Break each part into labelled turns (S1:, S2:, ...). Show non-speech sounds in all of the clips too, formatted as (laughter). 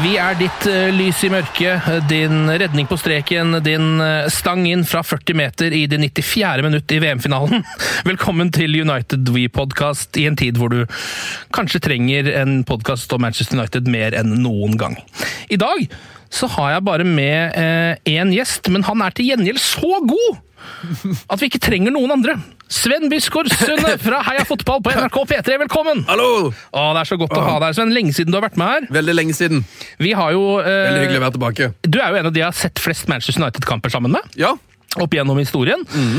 S1: Vi er ditt eh, lys i mørket, din redning på streken, din eh, stang inn fra 40 meter i det 94. minutt i VM-finalen. (laughs) Velkommen til United We-podkast i en tid hvor du kanskje trenger en podkast om Manchester United mer enn noen gang. I dag så har jeg bare med én gjest, men han er til gjengjeld så god at vi ikke trenger noen andre. Sven Bisgaard Sunde fra Heia Fotball på NRK P3, velkommen!
S2: Hallo!
S1: Å, det er så godt å ha deg, Sven. Lenge siden du har vært med her.
S2: Veldig lenge siden.
S1: Vi har jo eh,
S2: Veldig hyggelig å være tilbake.
S1: Du er jo en av de jeg har sett flest Manchester United-kamper sammen med.
S2: Ja,
S1: Opp gjennom historien. Mm.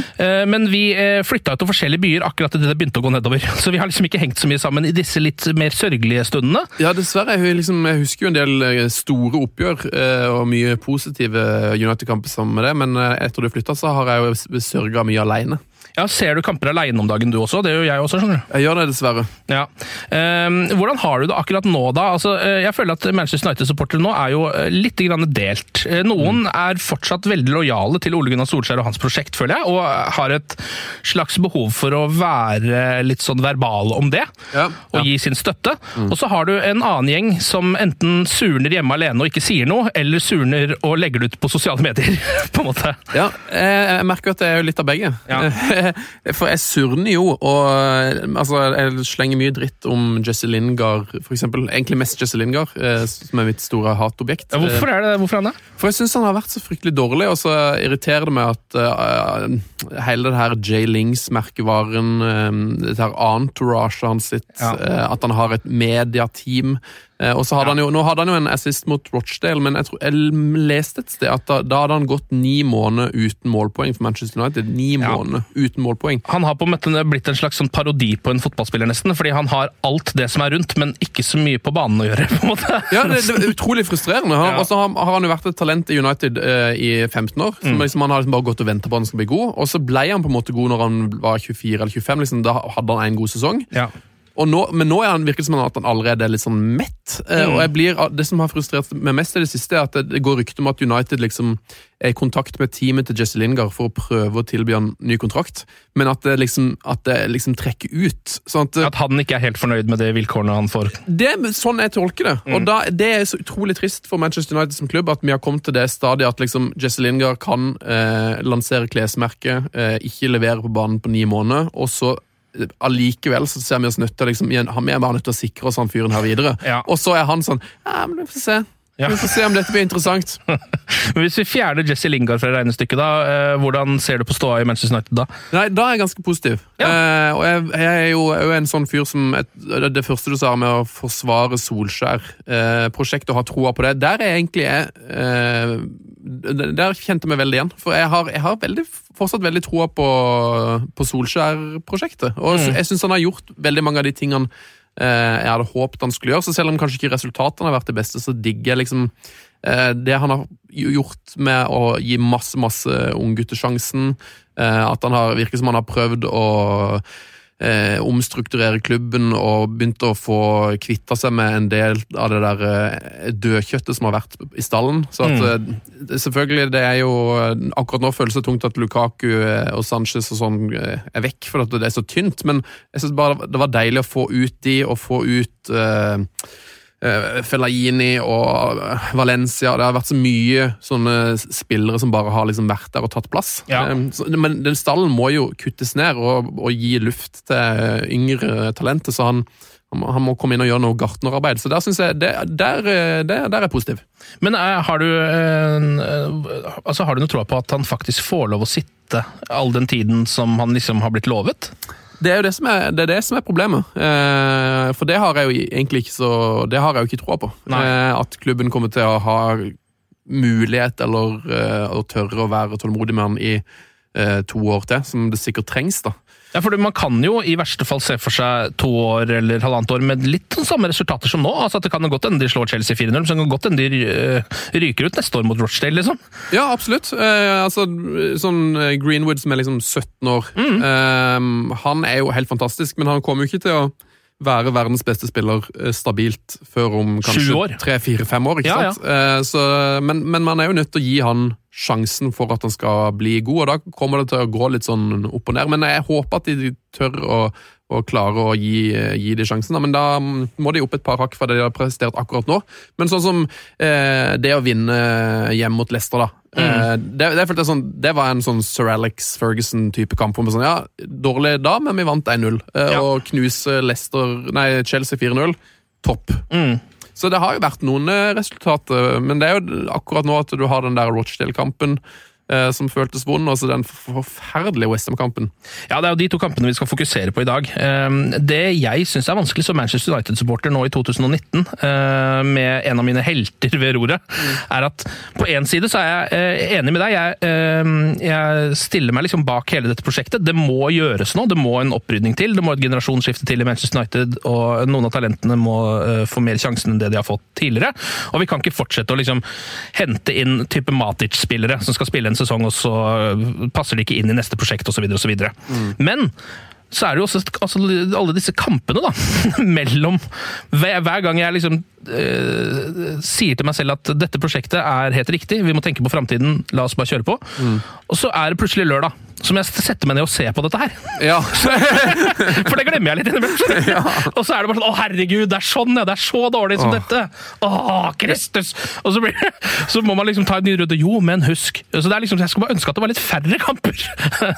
S1: men vi eh, flytta til forskjellige byer akkurat idet det begynte å gå nedover. (laughs) Så vi har liksom ikke hengt så mye sammen i disse litt mer sørgelige stundene.
S2: ja dessverre. Jeg, liksom, jeg husker jo en del eh, store oppgjør og mye positive United-kamper sammen med det, men etter du flytta, så har jeg jo sørga mye aleine.
S1: Ja, Ser du kamper aleine om dagen du også? Det gjør jeg også. skjønner du.
S2: Jeg gjør det, dessverre.
S1: Ja. Um, hvordan har du det akkurat nå, da? Altså, eh, jeg føler at Manchester United-supportere nå er jo eh, litt grann delt. Noen Noen er fortsatt veldig lojale til Ole Gunnar Solskjær og hans prosjekt, føler jeg, og har et slags behov for å være litt sånn verbale om det.
S2: Ja,
S1: Og
S2: ja.
S1: gi sin støtte. Og så har du en annen gjeng som enten surner hjemme alene og ikke sier noe, eller surner og legger det ut på sosiale medier. (laughs) på en måte.
S2: Ja, jeg merker at det er jo litt av begge.
S1: Ja. (laughs) (laughs)
S2: For jeg surner jo, og eh, altså, jeg slenger mye dritt om Jesse Lingard, eksempel. Egentlig mest Jesse Lingard, eh, som er mitt store hatobjekt.
S1: Ja, Hvorfor er det hvorfor han det?
S2: For jeg syns han har vært så fryktelig dårlig, og så irriterer det meg at uh, hele det her J. Lings-merkevaren, uh, dette her entouraget hans sitt,
S1: Ja.
S2: uh, at han har et mediateam Og så hadde han jo, Nå hadde han jo en assist mot Rochdale, men jeg, tror, jeg leste et sted at da, da hadde han gått ni måneder uten målpoeng for Manchester United. Ni
S1: Ja.
S2: måneder uten målpoeng.
S1: Han har på en måte blitt en slags sånn parodi på en fotballspiller, nesten. Fordi han har alt det som er rundt, men ikke så mye på banen å gjøre. (laughs) på en måte.
S2: Ja, det, det er utrolig frustrerende. Han,
S1: Ja.
S2: Og så har, har han jo vært et talent i United uh, i 15 år.
S1: Mm.
S2: Liksom, Han har liksom bare gått og venta på at han skal bli god, og så ble han på en måte god når han var 24 eller 25. Liksom, da hadde han en god sesong.
S1: Ja.
S2: Nå, men nå er han virker det som at han allerede er litt sånn mett. Eh,
S1: Mm.
S2: og blir, Det som har frustrert meg mest i det siste, er at det, det går rykter om at United liksom er i kontakt med teamet til Jesse Lingard for å prøve å tilby han ny kontrakt, men at det liksom, at det liksom trekker ut. Sånn at,
S1: At han ikke er helt fornøyd med de vilkårene han får.
S2: det sånn jeg tolker det.
S1: Mm.
S2: Og da, Det er så utrolig trist for Manchester United som klubb at vi har kommet til det stadiet at liksom Jesse Lingard kan eh, lansere klesmerket, eh, ikke levere på banen på ni måneder, og så eh, allikevel så ser vi oss nødt til liksom, vi er bare nødt til å sikre oss han fyren her videre.
S1: Ja.
S2: Og så er han sånn Ja, men vi får se.
S1: Ja.
S2: Vi får se om dette blir interessant. (laughs)
S1: Men Hvis vi fjerner Jesse Lingard fra regnestykket, da, eh, hvordan ser du på ståa i Manchester United da?
S2: Nei, Da er jeg ganske positiv.
S1: Ja.
S2: Eh, og jeg, jeg er jo, jeg er jo en sånn fyr som et, Det første du sa med å forsvare Solskjær-prosjektet og ha troa på det, der er egentlig jeg, eh, Der kjente vi veldig igjen. For jeg har, jeg har veldig, fortsatt veldig troa på, på Solskjær-prosjektet. Og
S1: Mm.
S2: jeg syns han har gjort veldig mange av de tingene eh, jeg hadde håpet han skulle gjøre. Så selv om kanskje ikke resultatene har vært det beste, så digger jeg liksom eh, det han har gjort med å gi masse, masse unggutter sjansen. Eh, at han har, virker som han har prøvd å eh, omstrukturere klubben og begynte å få kvitta seg med en del av det der eh, dødkjøttet som har vært i stallen. Så at, mm. selvfølgelig, det er jo Akkurat nå føles det tungt at Lukaku eh, og Sanchez og sånn eh, er vekk, for at det er så tynt, men jeg synes bare det var deilig å få ut de, og få ut eh, eh, Fellaini og eh, Valencia. Det har vært så mye sånne spillere som bare har liksom vært der og tatt plass.
S1: Ja.
S2: Eh, men den stallen må jo kuttes ned og, og gi luft til eh, yngre talenter, så han, han må- komme inn og gjøre noe gartnerarbeid. Så der synes jeg, det, der, eh, der er jeg positiv.
S1: Men er, har du eh, eh, altså har du noe tro på at han faktisk får lov å sitte all den tiden som han liksom har blitt lovet?
S2: Det er jo det som er, det er, det som er problemet. Eh, for det har jeg jo egentlig ikke så Det har jeg jo ikke troa på. Eh, at klubben kommer til å ha mulighet eller eh, å tørre å være tålmodig med han i eh, to år til, som det sikkert trengs. da.
S1: Ja, for Man kan jo i verste fall se for seg to år eller halvannet år med litt sånn samme resultater som nå. altså at Det kan godt hende de slår Chelsea 4-0, men så kan det godt hende de eh, ryker ut neste år mot Rochdale. liksom.
S2: Ja, absolutt. Eh, altså, sånn eh, Greenwood som er liksom 17 år,
S1: Mm.
S2: eh, han er jo helt fantastisk, men han kommer jo ikke til å være verdens beste spiller eh, stabilt før om kanskje tre-fire-fem år. ikke
S1: Ja, ja.
S2: sant? Eh, så, men, men man er jo nødt til å gi han sjansen for at han skal bli god, og da kommer det til å gå litt sånn opp og ned. Men jeg håper at de tør å, å klare å gi, gi de sjansen, men da mm, må de opp et par hakk fra det de har prestert akkurat nå. Men sånn som eh, det å vinne hjemme mot Leicester, da. Eh, det, det, jeg sånn, det var en sånn Sir Alex Ferguson-type kamp. hvor Sånn, ja, dårlig da, men vi vant 1-0. Eh,
S1: Ja.
S2: Og knuse Leicester, nei, Chelsea 4-0. Topp.
S1: Mm.
S2: Så det har jo vært noen eh, resultater, men det er jo akkurat nå at du har den der Rochdale-kampen som føltes vond, og så den forferdelige Westham-kampen.
S1: Ja, Det er jo de to kampene vi skal fokusere på i dag. Eh, Det jeg syns er vanskelig som Manchester United-supporter nå i 2019, eh, med en av mine helter ved roret, er at på én side så er jeg eh, enig med deg. Jeg, eh, jeg stiller meg liksom bak hele dette prosjektet. Det må gjøres nå. Det må en opprydning til. Det må et generasjonsskifte til i Manchester United, og noen av talentene må eh, få mer sjansen enn det de har fått tidligere. Og vi kan ikke fortsette å liksom hente inn type Matic-spillere som skal spille en sesong, og så passer de ikke inn i neste prosjekt osv. Men så er det jo også altså, alle disse kampene, da. (laughs) Mellom hver, hver gang jeg liksom øh, sier til meg selv at dette prosjektet er helt riktig, vi må tenke på framtiden, la oss bare kjøre på. Og så er det plutselig lørdag, som jeg setter meg ned og ser på dette her.
S2: Ja, (laughs)
S1: For det glemmer jeg litt innimellom. (laughs) Ja. Og så er det bare sånn Å, herregud, det er sånn, ja. Det er så dårlig som
S2: Åh.
S1: dette. Å, Kristus! Og så, blir, så må man liksom ta en ny runde. Jo, men husk. Så det er liksom, Jeg skulle bare ønske at det var litt færre kamper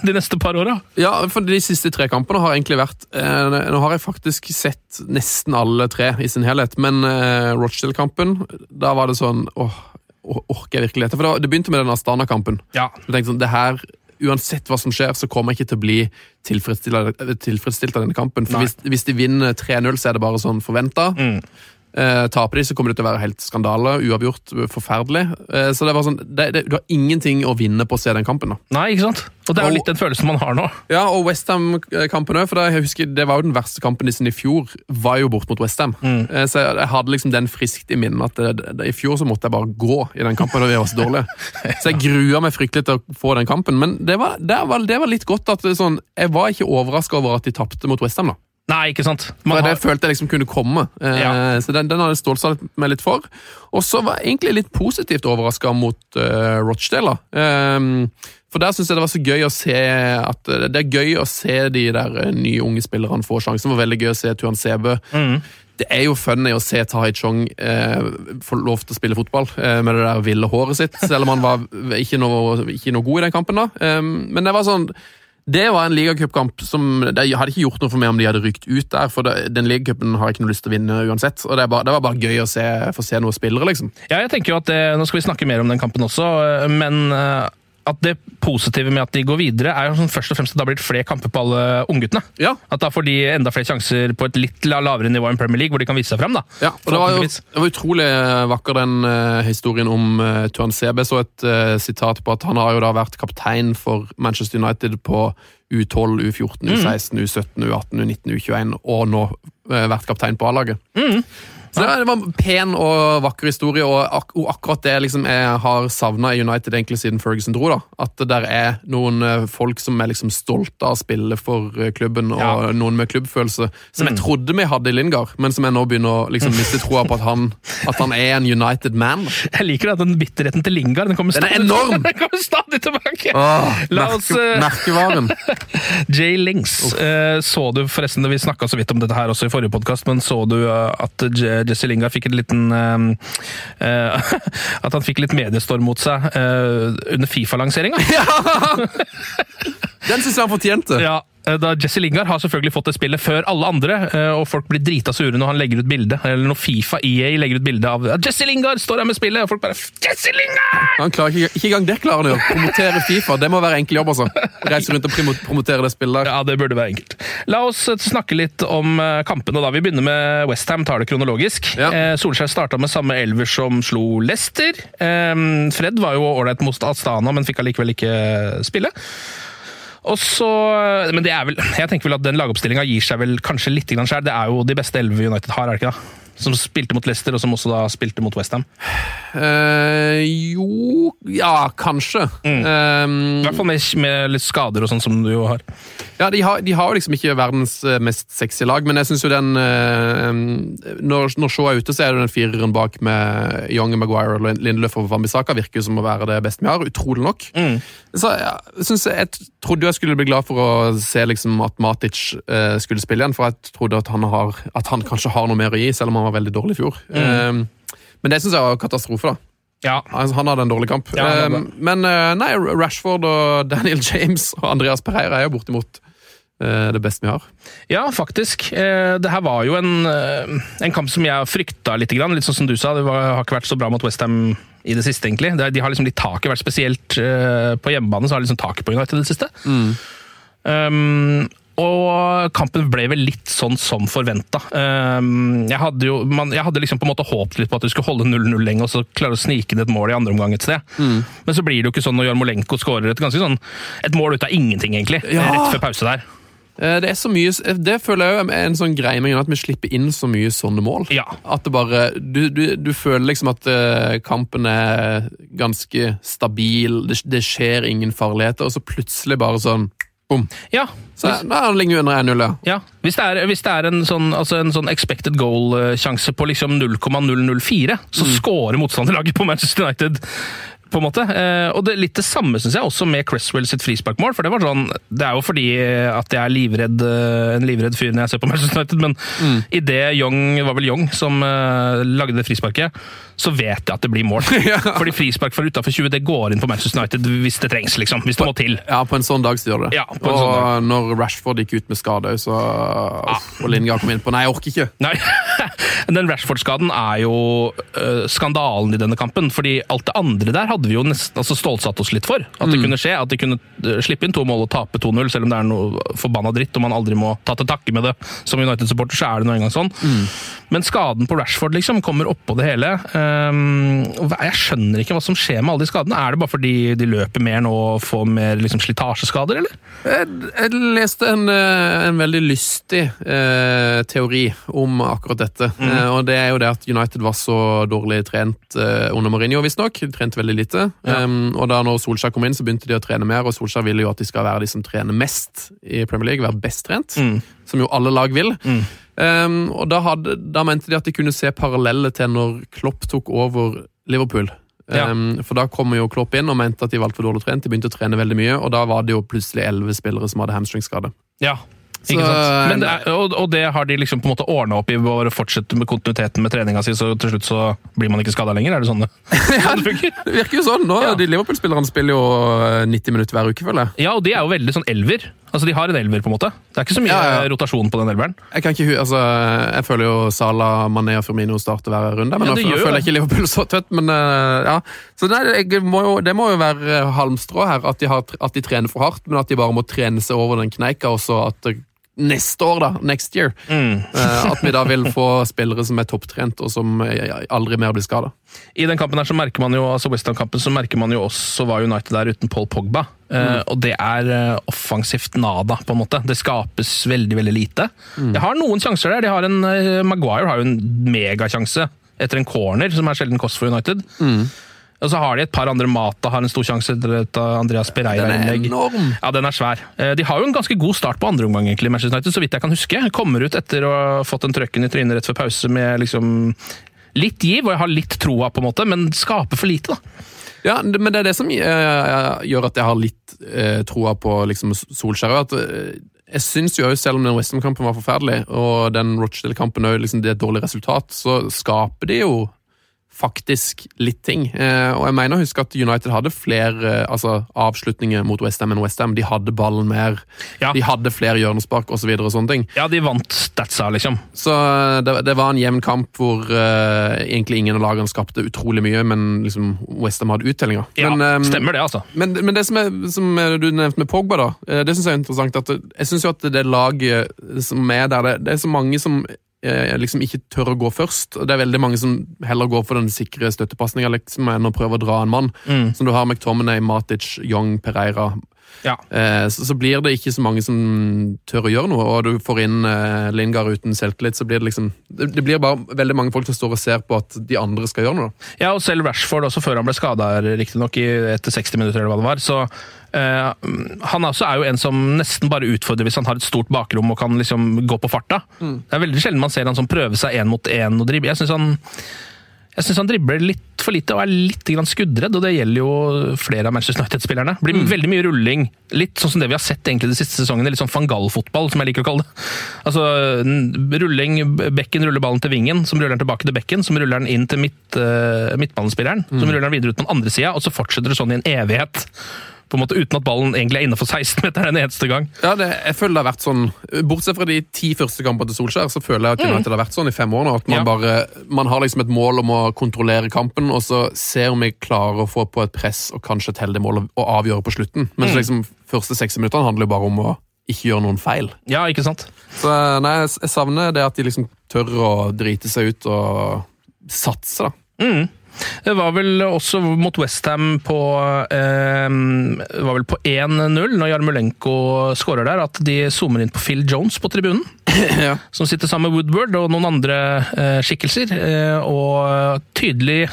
S1: de neste par åra.
S2: ja, for de siste tre kampene har egentlig vært eh, Nå har jeg faktisk sett nesten alle tre i sin helhet, men eh, Rochdale-kampen, da var det sånn åh, orker jeg virkelig dette? For det, det begynte med den Astana-kampen.
S1: Ja.
S2: Så jeg tenkte sånn, det her, Uansett hva som skjer, så kommer jeg ikke til å bli tilfredsstilt av denne kampen. For hvis, hvis de vinner 3-0, så er det bare sånn forventa.
S1: Mm.
S2: Eh, taper de, så kommer det til å være helt skandale. Uavgjort, forferdelig. Eh, så det var sånn, det, det, du har ingenting å vinne på å se den kampen. da.
S1: Nei, ikke sant? Og det er jo litt den følelsen man har nå.
S2: Ja, og Westham-kampen òg, det var jo den verste kampen de sin i fjor. var jo bort mot Westham.
S1: Mm.
S2: Eh, så jeg, jeg hadde liksom den friskt i minnet at det, det, i fjor så måtte jeg bare gå i den kampen. og vi var så dårlige. (laughs) Så jeg grua meg fryktelig til å få den kampen. Men det var, det var, det var litt godt at sånn, jeg var ikke overraska over at de tapte mot Westham.
S1: Nei, ikke sant?
S2: For Det
S1: har,
S2: følte jeg liksom kunne komme. Eh,
S1: Ja.
S2: Så den, den hadde jeg stålsatt meg litt for. Og så var jeg egentlig litt positivt overraska mot uh, Rochdale. da. Ehm, for der syns jeg det var så gøy å se at eh, Det er gøy å se de der nye unge spillerne få sjansen. Det var veldig gøy å se Tuan Sebe.
S1: Mm.
S2: Det er jo funny å se Tahai Chong eh, få lov til å spille fotball eh, med det der ville håret sitt, selv om han var ikke noe, ikke noe god i den kampen. da. Um, men det var sånn det var en ligacupkamp som det hadde ikke gjort noe for meg om de hadde rykt ut der. For det, den ligacupen har jeg ikke noe lyst til å vinne uansett. Og det, bare, det var bare gøy å se, få se noen spillere, liksom.
S1: ja, jeg tenker jo at det, Nå skal vi snakke mer om den kampen også, men eh, at det positive med at de går videre, er jo sånn først og fremst at det har blitt flere kamper på alle ungguttene.
S2: Ja,
S1: At da får de enda flere sjanser på et litt lavere nivå enn Premier League, hvor de kan vise seg frem. da.
S2: ja. Og det var jo det var utrolig vakker den uh, historien om uh, Tuan Sebe. Så et uh, sitat på at han har jo da vært kaptein for Manchester United på U12, U14, U16, U17, U18, U19, U21 og nå eh, vært kaptein på A-laget. Så det var en pen og vakker historie, og, ak og akkurat det liksom jeg har savna i United egentlig siden Ferguson dro. da. At det der er noen eh, folk som er liksom stolte av å spille for eh, klubben, og
S1: Ja.
S2: noen med klubbfølelse. Som
S1: Mm.
S2: jeg trodde vi hadde i Lingard, men som jeg nå begynner å liksom miste troa på at han, at han er en United man. (laughs)
S1: Jeg liker at den bitterheten til Lingard den kommer
S2: Den er
S1: stadig,
S2: enorm! (laughs)
S1: Den kommer stadig tilbake!
S2: Åh,
S1: La oss, eh,
S2: merkevaren. (laughs)
S1: Jay Links. uh, så du forresten, Vi snakka så vidt om dette her også i forrige podkast, men så du at Je- Jesse Lingard fikk en liten eh, eh, (laughs) At han fikk litt mediestorm mot seg eh, under Fifa-lanseringa? (laughs)
S2: Den syns jeg han fortjente.
S1: Ja, da Jesse Lingard har selvfølgelig fått det spillet før alle andre, eh, og folk blir drita sure når han legger ut bilde, eller når Fifa EA legger ut bilde av Jesse Lingard står her med spillet, og folk bare Jesse Lingard!
S2: Han klarer ikke, ikke engang det klarer han å. Promotere Fifa, det må være enkel jobb. altså. Reise rundt og promo- promotere det spillet der.
S1: Ja, det burde være enkelt. La oss eh, snakke litt om eh, kampene. da. Vi begynner med Westham, tar det kronologisk.
S2: Ja.
S1: Eh, Solskjær starta med samme elver som slo Leicester. Eh, Fred var jo ålreit mot Astana, men fikk allikevel ikke spille. Og så, men det er vel, jeg tenker vel at den lagoppstillinga gir seg vel kanskje litt sjøl. Det er jo de beste elleve United har, er det ikke da? Som spilte mot Leicester, og som også da spilte mot Westham.
S2: Uh, jo Ja, kanskje.
S1: I
S2: Eh,
S1: hvert fall med, med litt skader og sånn som du jo har.
S2: ja, de har, de har jo liksom ikke verdens eh, mest sexy lag, men jeg syns jo den uh, Når, når Shaw er ute, så er det den fireren bak med Young Maguire og Lindelöf og Wambisaka virker jo som å være det beste vi har, utrolig nok. Så ja, synes jeg, jeg trodde jeg skulle bli glad for å se liksom at Matic uh, skulle spille igjen, for jeg trodde at han, har, at han kanskje har noe mer å gi, selv om han var veldig dårlig i fjor. Mm. men det syns jeg var katastrofe, da.
S1: Ja,
S2: han hadde en dårlig kamp.
S1: Ja, han
S2: Eh, men eh, nei, Rashford og (laughs) Daniel James og Andreas Pereira er jo bortimot eh, det beste vi har.
S1: Ja, faktisk. Eh, Det her var jo en, en kamp som jeg frykta litt. Litt sånn som du sa, det har ikke vært så bra mot Westham i det siste, egentlig. De har liksom litt taket vært spesielt på hjemmebane, så har liksom taket på United i det siste. Um, og kampen ble vel litt sånn som forventa. Um, jeg hadde jo man, jeg hadde liksom på en måte håpet litt på at vi skulle holde 0-0 lenge og så klare å snike inn et mål i andre omgang et sted. Men så blir det jo ikke sånn når Jarmolenko skårer et ganske sånn et mål ut av ingenting, egentlig.
S2: Ja.
S1: Rett før pause der.
S2: Eh, Det er så mye, det føler jeg er en sånn greie med at vi slipper inn så mye sånne mål.
S1: Ja.
S2: At det bare, du, du, du føler liksom at eh, kampen er ganske stabil, det, det skjer ingen farligheter, og så plutselig bare sånn bom.
S1: Ja,
S2: Så Nei, han ligger jo under 1-0, ja.
S1: Ja, hvis det er, hvis det er en, sånn, altså en sånn expected goal-sjanse på liksom 0,004, så scorer motstanderlaget på Manchester United. På en måte. Eh, og det, litt det samme synes jeg også med Cresswell sitt frisparkmål. for Det var sånn, det er jo fordi at jeg er livredd, eh, en livredd fyr når jeg ser på (laughs) Manchester United, men mm. idet Young, det var vel Young som eh, lagde det frisparket, så vet jeg at det blir mål. (laughs) Fordi frispark fra utafor 20 det går inn på Manchester United hvis det trengs, liksom. Hvis det må til.
S2: Ja, på en sånn dag så gjør det.
S1: Ja, på en
S2: og
S1: sånn
S2: når Rashford gikk ut med skade, så Og Lingard kom inn på Nei, jeg orker ikke.
S1: Nei, (laughs) den Rashford-skaden er jo uh, skandalen i denne kampen. fordi alt det andre der hadde vi jo nesten altså stålsatt oss litt for. At det kunne skje. At de kunne øh, slippe inn to mål og tape 2-0, selv om det er noe forbanna dritt og man aldri må ta til takke med det. Som United-supporter så er det nå engang sånn. Men skaden på Rashford liksom kommer oppå det hele. Hva- jeg skjønner ikke hva som skjer med alle de skadene. Er det bare fordi de løper mer nå og får mer liksom, slitasjeskader, eller?
S2: Jeg, jeg leste en, eh, en veldig lystig eh, teori om akkurat dette. Eh, og det er jo det at United var så dårlig trent eh, under Mourinho, visstnok. Trente veldig lite. Um, og da når Solskjær kom inn, så begynte de å trene mer, og Solskjær ville jo at de skal være de som trener mest i Premier League, være best trent. Som jo alle lag vil. Um, og da, hadde, da mente de at de kunne se paralleller til når Klopp tok over Liverpool.
S1: Ja.
S2: Um, for da kom jo Klopp inn og mente at de var altfor dårlig trent. De begynte å trene veldig mye, og da var det jo plutselig elleve spillere som hadde hamstringskade.
S1: Ja.
S2: Så-
S1: det og, og det har de liksom på en måte ordna opp i ved å fortsette med kontinuiteten med treninga si, så til slutt så blir man ikke skada lenger? Er det sånn det, (laughs) ja, det?
S2: Virker jo sånn. nå,
S1: Ja.
S2: De Liverpool-spillerne spiller jo eh, 90 minutter hver uke, føler jeg.
S1: Ja, og de er jo veldig sånn elver. Altså, De har en elver, på en måte. Det er ikke så mye
S2: Ja, ja.
S1: rotasjon på den elveren.
S2: Jeg kan ikke, altså, jeg føler jo Sala, Mané og Firmino starter hver runde, men
S1: Ja,
S2: nå føler jeg ikke Liverpool så tøtt. Men eh, ja. Så nei, må jo, det må jo være halmstrå her, at de, har, at de trener for hardt, men at de bare må trene seg over den kneika, og så at neste år, da, next year,
S1: Mm. (laughs)
S2: eh, at vi da vil få spillere som er topptrent, og som eh, aldri mer blir skada.
S1: I den kampen her så merker man jo altså Western-kampen så merker man jo også var United der uten Paul Pogba. Eh, og det er offensivt nada, på en måte. Det skapes veldig veldig lite. De har noen sjanser der. De har en, Maguire har jo en megasjanse etter en corner, som er sjelden kost for United. Og så har de et par andre. Mata har en stor sjanse til et Andreas
S2: Den er
S1: Pereira-innlegg.
S2: enorm!
S1: Ja, den er svær. Eh, De har jo en ganske god start på andre omgang, egentlig, Manchester United, så vidt jeg kan huske. Kommer ut etter å ha fått den trøkken i trynet rett før pause med liksom litt giv, og jeg har litt troa, på en måte, men skaper for lite, da.
S2: Ja, men det er det som eh, gjør at jeg har litt eh, troa på liksom, Solskjær. At, jeg syns jo, selv om den Western-kampen var forferdelig, og den Rochdale-kampen òg liksom, det er et dårlig resultat, så skaper de jo faktisk litt ting. Eh, og jeg mener å huske at United hadde flere eh, altså, avslutninger mot Westham enn Westham. De hadde ballen mer,
S1: Ja.
S2: de hadde flere hjørnespark osv. Og, så sånne ting.
S1: Ja, de vant statsa, liksom.
S2: Så eh, det, det var en jevn kamp hvor eh, egentlig ingen av lagene skapte utrolig mye, men liksom Westham hadde uttellinga.
S1: Ja,
S2: men, eh,
S1: stemmer det, altså.
S2: men, men det som, er, som du nevnte med Pogba, da, det syns jeg er interessant. at Jeg syns jo at det laget som er der, det, det er så mange som liksom ikke tør å gå først. Det er veldig mange som heller går for den sikre støttepasninga liksom, enn å prøve å dra en mann.
S1: Mm.
S2: Som du har McTominay, Matic, Young, Pereira.
S1: Ja.
S2: Eh, så, så blir det ikke så mange som tør å gjøre noe, og du får inn eh, Lingard uten selvtillit, så blir det liksom det, det blir bare veldig mange folk som står og ser på at de andre skal gjøre noe.
S1: Ja, og selv Rashford, også før han ble skada, riktignok etter 60 minutter, eller hva det var. Så eh, han også er jo en som nesten bare utfordrer hvis han har et stort bakrom og kan liksom gå på farta. Det er veldig sjelden man ser han som prøver seg én mot én og dribler. Jeg syns han han dribler litt for lite og er litt grann skuddredd, og det gjelder jo flere av Manchester United-spillerne. Blir veldig mye rulling, litt sånn som det vi har sett egentlig de siste sesongene. Litt sånn fangal-fotball, som jeg liker å kalle det. Altså, rulling, Bekken ruller ballen til vingen, som ruller den tilbake til Bekken, som ruller den inn til midt, uh, midtbanespilleren, som ruller den videre ut på den andre sida, og så fortsetter det sånn i en evighet. På en måte Uten at ballen egentlig er innafor 16-meteren en eneste gang.
S2: Ja, det, jeg føler det har vært sånn Bortsett fra de ti første kampene til Solskjær, så føler jeg at United har vært sånn i fem år nå. At man
S1: Ja.
S2: bare Man har liksom et mål om å kontrollere kampen, og så se om vi klarer å få på et press og kanskje et heldig mål og, og avgjøre på slutten. Mens liksom første 60 minuttene handler jo bare om å ikke gjøre noen feil.
S1: Ja, ikke sant?
S2: Så nei, jeg, savner det at de liksom tør å drite seg ut og satse, da.
S1: Det var vel også mot Westham på eh, var vel på 1-0, når Jarmulenko skårer der, at de zoomer inn på Phil Jones på tribunen. (clears throat)
S2: Ja.
S1: Som sitter sammen med Woodward og noen andre eh, skikkelser, eh, og tydelig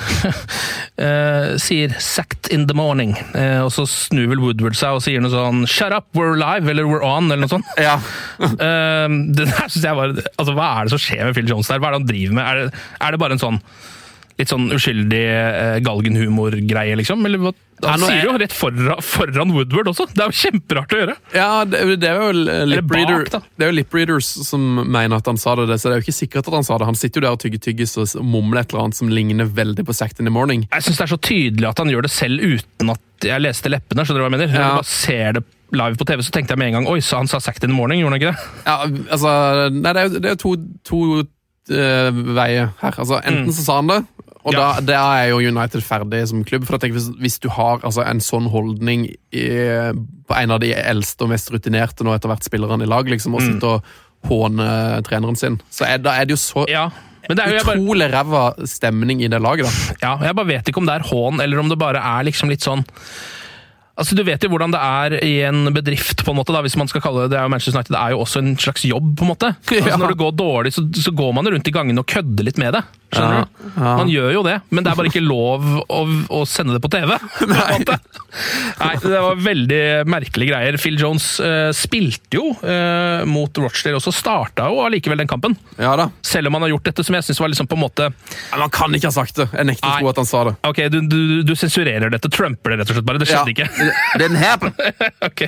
S1: (laughs) eh, sier 'sacked in the morning'. Eh, og så snur vel Woodward seg og sier noe sånn 'shut up, we're live', eller 'we're on', eller noe sånt. (laughs)
S2: Ja. (laughs)
S1: Eh, det der synes jeg var, altså, Hva er det som skjer med Phil Jones der? Hva er det han driver med? Er det, er det bare en sånn litt sånn uskyldig uh, galgenhumor-greie, liksom? Eller hva? Han sier
S2: er-
S1: jo rett foran, foran Woodward også! Det er jo kjemperart å gjøre!
S2: Ja, det, det er jo lip
S1: bak.
S2: Det er jo lip readers som mener at han sa det, så det er jo ikke sikkert at han sa det. Han sitter jo der og tygger tyggis og mumler et eller annet som ligner veldig på Sacked in the Morning.
S1: Jeg syns det er så tydelig at han gjør det selv uten at jeg leste leppene. skjønner du hva jeg mener?
S2: Ja.
S1: du bare ser det live på TV, så tenkte jeg med en gang Oi, så han sa 'sacked in the morning', gjorde han ikke det?
S2: Ja, altså Nei, det er jo to, to eh, veier her. Altså, Enten så sa han det, og
S1: Mm. Ja.
S2: da, da er jo United ferdig som klubb. For jeg tenker, hvis, hvis du har altså, en sånn holdning i, på en av de eldste og mest rutinerte nå etter hvert spillerne i lag, liksom,
S1: Mm.
S2: og sitte og håne treneren sin, så er, da er det jo så
S1: Ja. Men det jo jeg bare,
S2: utrolig ræva stemning i det laget. da.
S1: ja, jeg bare vet ikke om det er hån, eller om det bare er liksom litt sånn Altså, Du vet jo hvordan det er i en bedrift, på en måte, da, hvis man skal kalle det det er jo Manchester United det er jo også en slags jobb. på en måte. (laughs) Altså, Når det går dårlig, så, så går man rundt i gangene og kødder litt med det. Skjønner
S2: Ja,
S1: du?
S2: ja.
S1: Man gjør jo det, men det er bare ikke lov å, å sende det på TV. på. Nei, Det var veldig merkelige greier. Phil Jones uh, spilte jo uh, mot Rochdale, og så starta jo allikevel den kampen.
S2: Ja da.
S1: Selv om han har gjort dette som jeg synes var liksom på en måte
S2: Men Han kan ikke ha sagt det. Jeg nekter å tro at han sa det.
S1: Ok, du, du, du sensurerer dette, trumper det rett og slett bare. Det skjedde ikke.
S2: Didn't happen. (laughs)
S1: ok.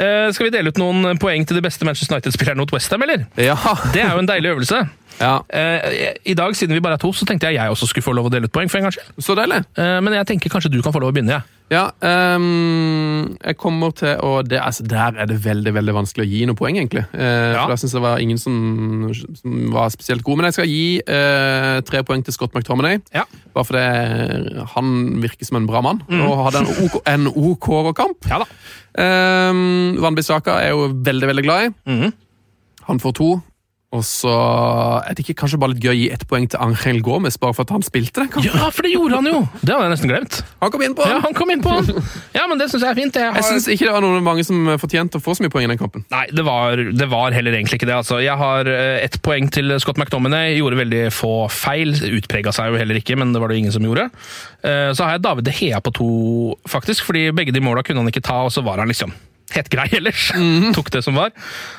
S1: Uh, skal vi dele ut noen poeng til de beste Manchester United-spillerne mot Westham, eller?
S2: Ja.
S1: Det er jo en deilig øvelse.
S2: Ja.
S1: Eh, I dag, siden vi bare er to, så tenkte jeg jeg også skulle få lov å dele ut poeng. for en gangs skyld.
S2: Så deilig.
S1: Eh, men jeg tenker kanskje du kan få lov å begynne. Ja.
S2: Ja, ehm, jeg kommer til å det, altså, Der er det veldig veldig vanskelig å gi noe poeng, egentlig. Eh,
S1: Ja.
S2: For jeg syns det var ingen som, som var spesielt god. Men jeg skal gi eh, tre poeng til Scott McTominay.
S1: Ja.
S2: Bare fordi han virker som en bra mann og hadde en OK, en OK kamp.
S1: ja da.
S2: Um, Van Bissaka er jeg jo veldig veldig glad i.
S1: Mhm.
S2: Han får to. Og så er det ikke kanskje bare litt gøy å gi ett poeng til Angel Gomez, bare for at han spilte det? kanskje?
S1: Ja, for det gjorde han jo! Det hadde jeg nesten glemt.
S2: Han kom inn på
S1: Ja,
S2: han!
S1: han kom inn på han. Ja, men det syns jeg er fint. Jeg har...
S2: Jeg syns ikke det var noen mange som fortjente å få så mye poeng i den kampen.
S1: Nei, det var, det var heller egentlig ikke det. Altså. Jeg har eh, ett poeng til Scott McDominay. Gjorde veldig få feil. Utprega seg jo heller ikke, men det var det ingen som gjorde. Eh, Så har jeg David De Hea på to, faktisk, fordi begge de måla kunne han ikke ta, og så var han liksom helt grei ellers. (laughs) Tok det som var.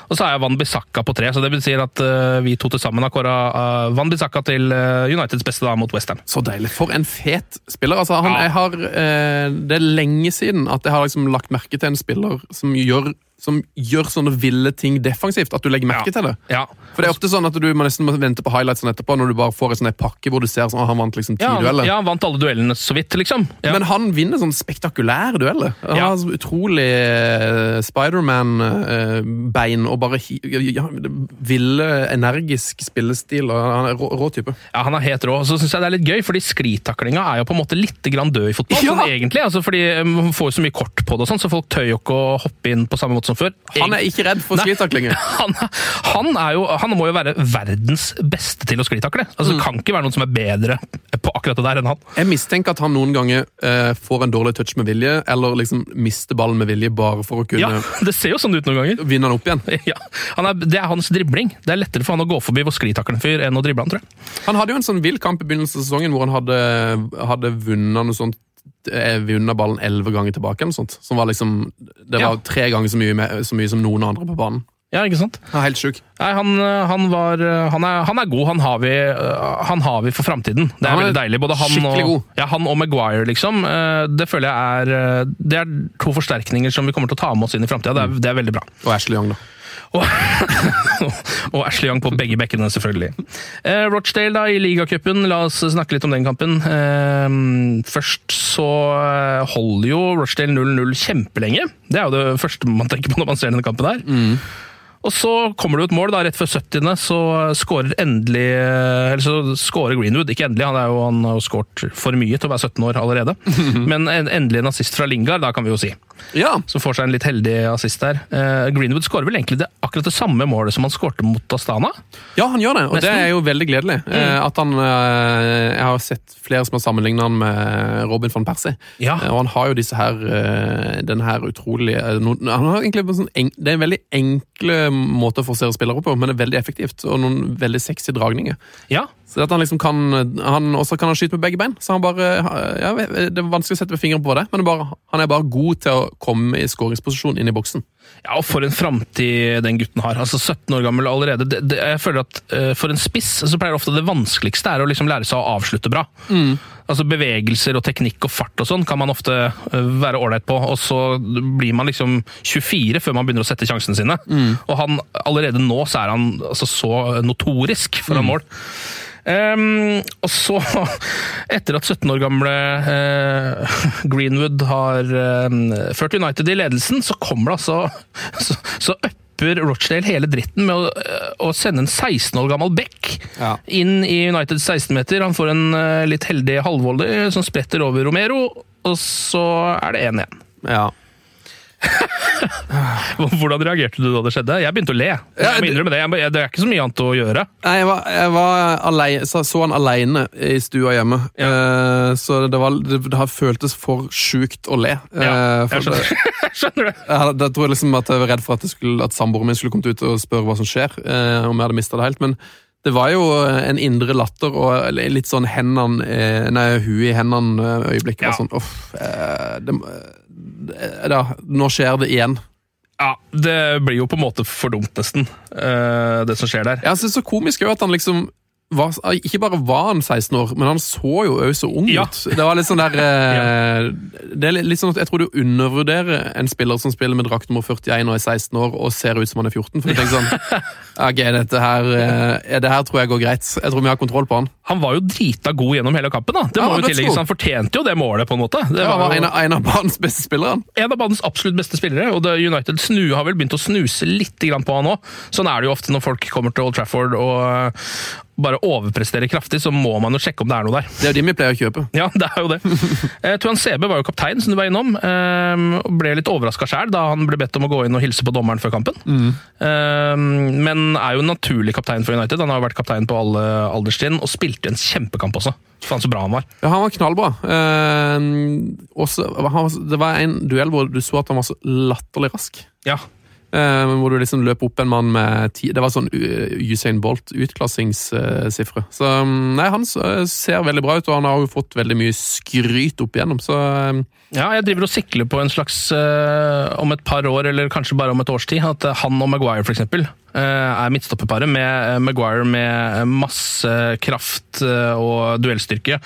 S1: Og så har jeg Van Bissaka på tre, så det betyr at uh, vi to til sammen har kåra Van Bissaka til uh, Uniteds beste da mot Western.
S2: Så deilig. For en fet spiller. Altså, han,
S1: Ja.
S2: jeg har, eh, det er lenge siden at jeg har liksom lagt merke til en spiller som gjør, som gjør sånne ville ting defensivt. At du legger merke til det.
S1: Ja.
S2: For det er ofte sånn at du må nesten vente på highlightsene etterpå, når du bare får en sånn pakke hvor du ser sånn, at han vant liksom ti
S1: Ja,
S2: dueller.
S1: ja, han vant alle duellene så vidt, liksom. Ja.
S2: Men han vinner sånn spektakulære dueller. Han
S1: Ja.
S2: har så utrolig uh, Spiderman-bein og bare ja, ville, energisk spillestil. og Han er rå, rå type.
S1: Ja, Han er helt rå. Så synes jeg det er litt gøy, fordi sklitaklinga er jo på en måte litt død i fotball.
S2: Ja!
S1: Sånn, egentlig, altså, fordi Man får jo så mye kort på det, og sånn, så folk tør jo ikke å hoppe inn på samme måte som før.
S2: Han er ikke redd for sklitaklinger. (laughs)
S1: Han, han, er jo, han må jo være verdens beste til å sklitakle. Altså,
S2: Mm.
S1: Det kan ikke være noen som er bedre på akkurat det der enn han.
S2: Jeg mistenker at han noen ganger eh, får en dårlig touch med vilje, eller liksom mister ballen med vilje bare for å kunne
S1: Ja, (laughs) Det ser jo sånn ut noen ganger.
S2: vinne den opp igjen. (laughs)
S1: Ja, han er, Det er hans dribling. Det er lettere for han å gå forbi vår fyr enn å drible han, tror jeg.
S2: Han hadde jo en sånn vill kamp i begynnelsen av sesongen hvor han hadde, hadde vunnet noe sånt eh, vunnet ballen elleve ganger tilbake. eller sånt. Som var liksom, Det var
S1: Ja.
S2: tre ganger så mye, med, så mye som noen andre på banen.
S1: Ja, ikke sant?
S2: Han er helt sjuk.
S1: Nei, han, han, var, han, er, han er god. Han har vi, han har vi for framtiden. Det er veldig deilig. Både han og, ja, han og Maguire, liksom. Eh, Det føler jeg er øh, Det er to forsterkninger som vi kommer til å ta med oss inn i framtida. Det, det er veldig bra.
S2: Og Ashley Young, da.
S1: Og, (laughs) og Ashley Young på begge bekkene, selvfølgelig. Eh, Rochdale da, i ligacupen. La oss snakke litt om den kampen. Eh, først så eh, holder jo Rochdale 0-0 kjempelenge. Det er jo det første man tenker på når man ser denne kampen her. Og så kommer det jo et mål da, rett før 70. Så skårer endelig Eller så skårer Greenwood. Ikke endelig, han, er jo, han har jo skåret for mye til å være 17 år allerede. (laughs) Men en- endelig en assist fra Lingard, da kan vi jo si.
S2: Ja,
S1: Som får seg en litt heldig assist der. Eh, Greenwood skårer vel egentlig det, akkurat det samme målet som han skårte mot Astana?
S2: ja han gjør det, og det er jo veldig gledelig. Mm. At han, eh, Jeg har sett flere som har sammenlignet han med Robin van Persie.
S1: Ja.
S2: Eh, Og han har jo disse her eh, den her utrolige eh, Han har egentlig en sånn Det er en veldig enkle måte å forsere spillere på, men det er veldig effektivt. Og noen veldig sexy dragninger.
S1: Ja,
S2: Så at han liksom kan han, også kan han skyte med begge bein. Så han bare ja, Det er vanskelig å sette fingeren på det, men det bare, han er bare god til å komme i skåringsposisjon inn i boksen.
S1: Ja, og for en framtid den gutten har. Altså 17 år gammel allerede. Det, det, jeg føler at uh, For en spiss så pleier ofte det vanskeligste er å liksom lære seg å avslutte bra. Altså Bevegelser og teknikk og fart og sånn kan man ofte eh, være ålreit på, og så blir man liksom 24 før man begynner å sette sjansene sine. Og han, allerede nå så er han altså, så notorisk foran mål. Um, og så, (laughs) etter at 17 år gamle uh, (laughs) Greenwood har eh, ført United i ledelsen, så kommer det altså (laughs) Så, så upper Rochdale hele dritten med å, å sende en 16 år gammel Beck
S2: Ja.
S1: inn i Uniteds 16-meter. Han får en eh, litt heldig halvvolley som spretter over Romero, og så er det 1-1.
S2: Ja.
S1: Hvordan reagerte du da det skjedde? Jeg begynte å le. Jeg må
S2: det-
S1: innrømme det. Jeg- Det er ikke så mye annet å gjøre.
S2: Nei, jeg var, jeg var alene, så, så han alene i stua hjemme. Eh, så det, var, det, det har føltes for sjukt å le.
S1: Ja,
S2: Eh,
S1: jeg skjønner,
S2: det- (laughs)
S1: skjønner det.
S2: Jeg Da tror jeg liksom at jeg var redd for at, skulle, at samboeren min skulle kommet ut og spørre hva som skjer. uh, om jeg hadde mistet det helt. Men det var jo en indre latter og litt sånn hendene Nei, huet i hendene-øyeblikket.
S1: Ja.
S2: Sånn, uff, det, da, nå skjer det igjen.
S1: Ja, Det blir jo på en måte for dumt, nesten, eh, det som skjer der.
S2: Jeg synes det er så komisk jo at han liksom var, ikke bare var han 16 år, men han så jo òg så ung
S1: Ja.
S2: ut. Det var litt sånn der (laughs) eh, Det er litt sånn at Jeg tror du undervurderer en spiller som spiller med drakt nummer 41 og er 16 år og ser ut som han er 14. For du tenker sånn (laughs) Ok, dette her, eh, det her tror jeg går greit. Jeg tror vi har kontroll på han.
S1: Han var jo drita god gjennom hele kampen. da. Det
S2: Ja,
S1: må jo tillegges. Han fortjente jo det målet, på en måte. Det
S2: ja, var
S1: jo-
S2: en av, en av banens beste spillere.
S1: en av banens absolutt beste spillere, og United snu, har vel begynt å snuse litt på han òg. Sånn er det jo ofte når folk kommer til Old Trafford og øh, bare overpresterer kraftig, så må man jo sjekke om det er noe der.
S2: Det er jo de vi pleier å kjøpe. (laughs)
S1: Ja, det er jo det. (laughs) Eh, Tuan Sebe var jo kaptein, som du var innom. eh, ble litt overraska sjæl da han ble bedt om å gå inn og hilse på dommeren før kampen. Eh, men er jo en naturlig kaptein for United. Han har jo vært kaptein på alle alderstrinn og spilte en kjempekamp også. Faen så bra han var.
S2: Ja, han var knallbra. Eh, også, han, det var en duell hvor du så at han var så latterlig rask.
S1: Ja,
S2: Eh, hvor du liksom løp opp en mann med ti Det var sånn uh, Usain Bolt utklassingssifre. så mm, nei, han ser veldig bra ut, og han har jo fått veldig mye skryt opp igjennom, så eh,
S1: Ja, jeg driver og sikler på en slags eh, om et par år, eller kanskje bare om et års tid, at eh, han og Maguire for eksempel eh, er midtstopperparet, med eh, Maguire med masse kraft eh, og duellstyrke.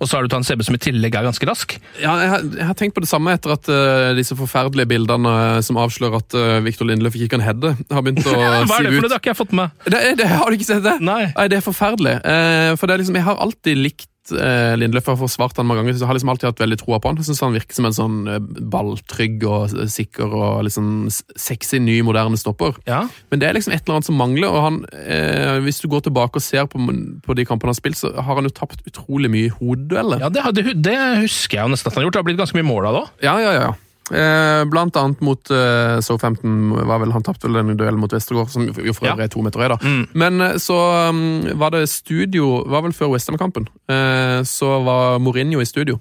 S1: Og så har du Tan Sebe som i tillegg er ganske rask.
S2: Ja, jeg har, tenkt på det samme etter at uh, disse forferdelige bildene eh, som avslører at uh, Victor Lindløf ikke kan heade, har begynt å (laughs)
S1: Hva er det for noe?
S2: ut.
S1: Det har ikke jeg fått med.
S2: Det, det, har du ikke sett det?
S1: Nei.
S2: det er forferdelig. Uh, for det er liksom, jeg har alltid likt eh, Lindløf. Har forsvart han mange ganger, så jeg har liksom alltid hatt veldig troa på han. Jeg synes Han virker som en sånn eh, balltrygg og sikker og liksom sexy, ny, moderne stopper.
S1: Ja.
S2: Men det er liksom et eller annet som mangler. og han, eh, Hvis du går tilbake og ser på, på de kampene han har spilt, så har han jo tapt utrolig mye hodedueller.
S1: Ja, det, det, det husker jeg jo nesten at han har gjort. Det har blitt ganske mye mål av det òg.
S2: Ja, ja, ja. Eh, blant annet mot So 15 var vel han tapte vel den duellen mot Westergård, som jo for øvrig er to meter høy, da.
S1: Mm.
S2: Men eh, så um, var det studio, var vel før Westham-kampen, Uh, så var Mourinho i studio.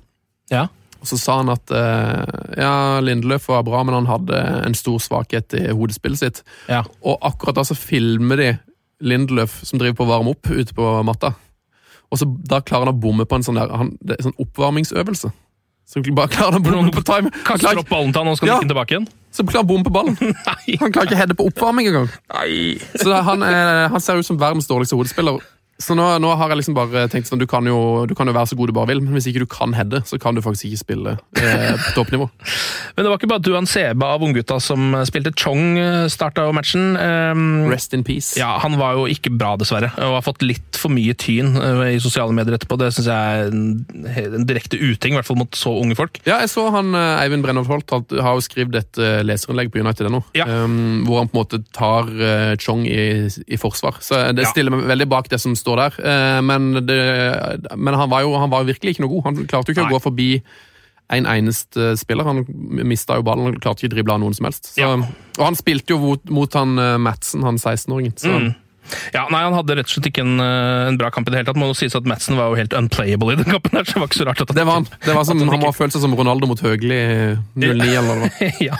S1: Ja.
S2: Og så sa han at uh, ja, Lindeløf var bra, men han hadde en stor svakhet i hodespillet sitt.
S1: Ja.
S2: Og akkurat da så filmer de Lindeløf som driver på å varme opp ute på matta. Og så da klarer han å bomme på en sånn, der, han, sånn oppvarmingsøvelse. Så bare klarer å bomme på time. Kan
S1: ikke
S2: droppe
S1: opp ballen til han og skal
S2: Ja.
S1: nikke den tilbake igjen.
S2: Som klarer å bomme på ballen. (laughs)
S1: Nei.
S2: Han klarer ikke å heade på oppvarming engang.
S1: Nei.
S2: Så han, er, han ser ut som verdens dårligste hodespiller. Så nå, nå har jeg liksom bare tenkt sånn, du kan, jo, du kan jo være så god du bare vil, men hvis ikke du kan heade, så kan du faktisk ikke spille eh, på toppnivå. (laughs)
S1: Men det var ikke bare Duan Seba av unggutta som spilte. Chong starta jo matchen. Um,
S2: Rest in peace.
S1: ja, Han var jo ikke bra, dessverre, og har fått litt for mye tyn eh, i sosiale medier etterpå. Det syns jeg er en, en direkte uting, i hvert fall mot så unge folk.
S2: Ja, jeg så han eh, Eivind Brennholt Holt har- jo skrevet et eh, leserinnlegg på United.no,
S1: Ja.
S2: um, hvor han på en måte tar eh, Chong i, i forsvar. Så det
S1: Ja.
S2: stiller meg veldig bak det som står der. Eh, men det, men han, var jo, han var virkelig ikke noe god. Han klarte jo ikke
S1: Nei.
S2: å gå forbi en eneste spiller. Han mista jo ballen, han klarte ikke å drible av noen som helst. Så,
S1: Ja.
S2: Og han spilte jo mot, mot han eh, Madsen, han 16-åringen. Så
S1: Mm. Ja, nei, Han hadde rett og slett ikke en, eh, en bra kamp i det hele tatt. Må jo sies at Madsen var jo helt unplayable i den kampen. der, så det var ikke så rart at
S2: det var han. Det var som,
S1: han
S2: han må ha følt seg som Ronaldo mot Høgli i 09 eller hva det var.
S1: ja.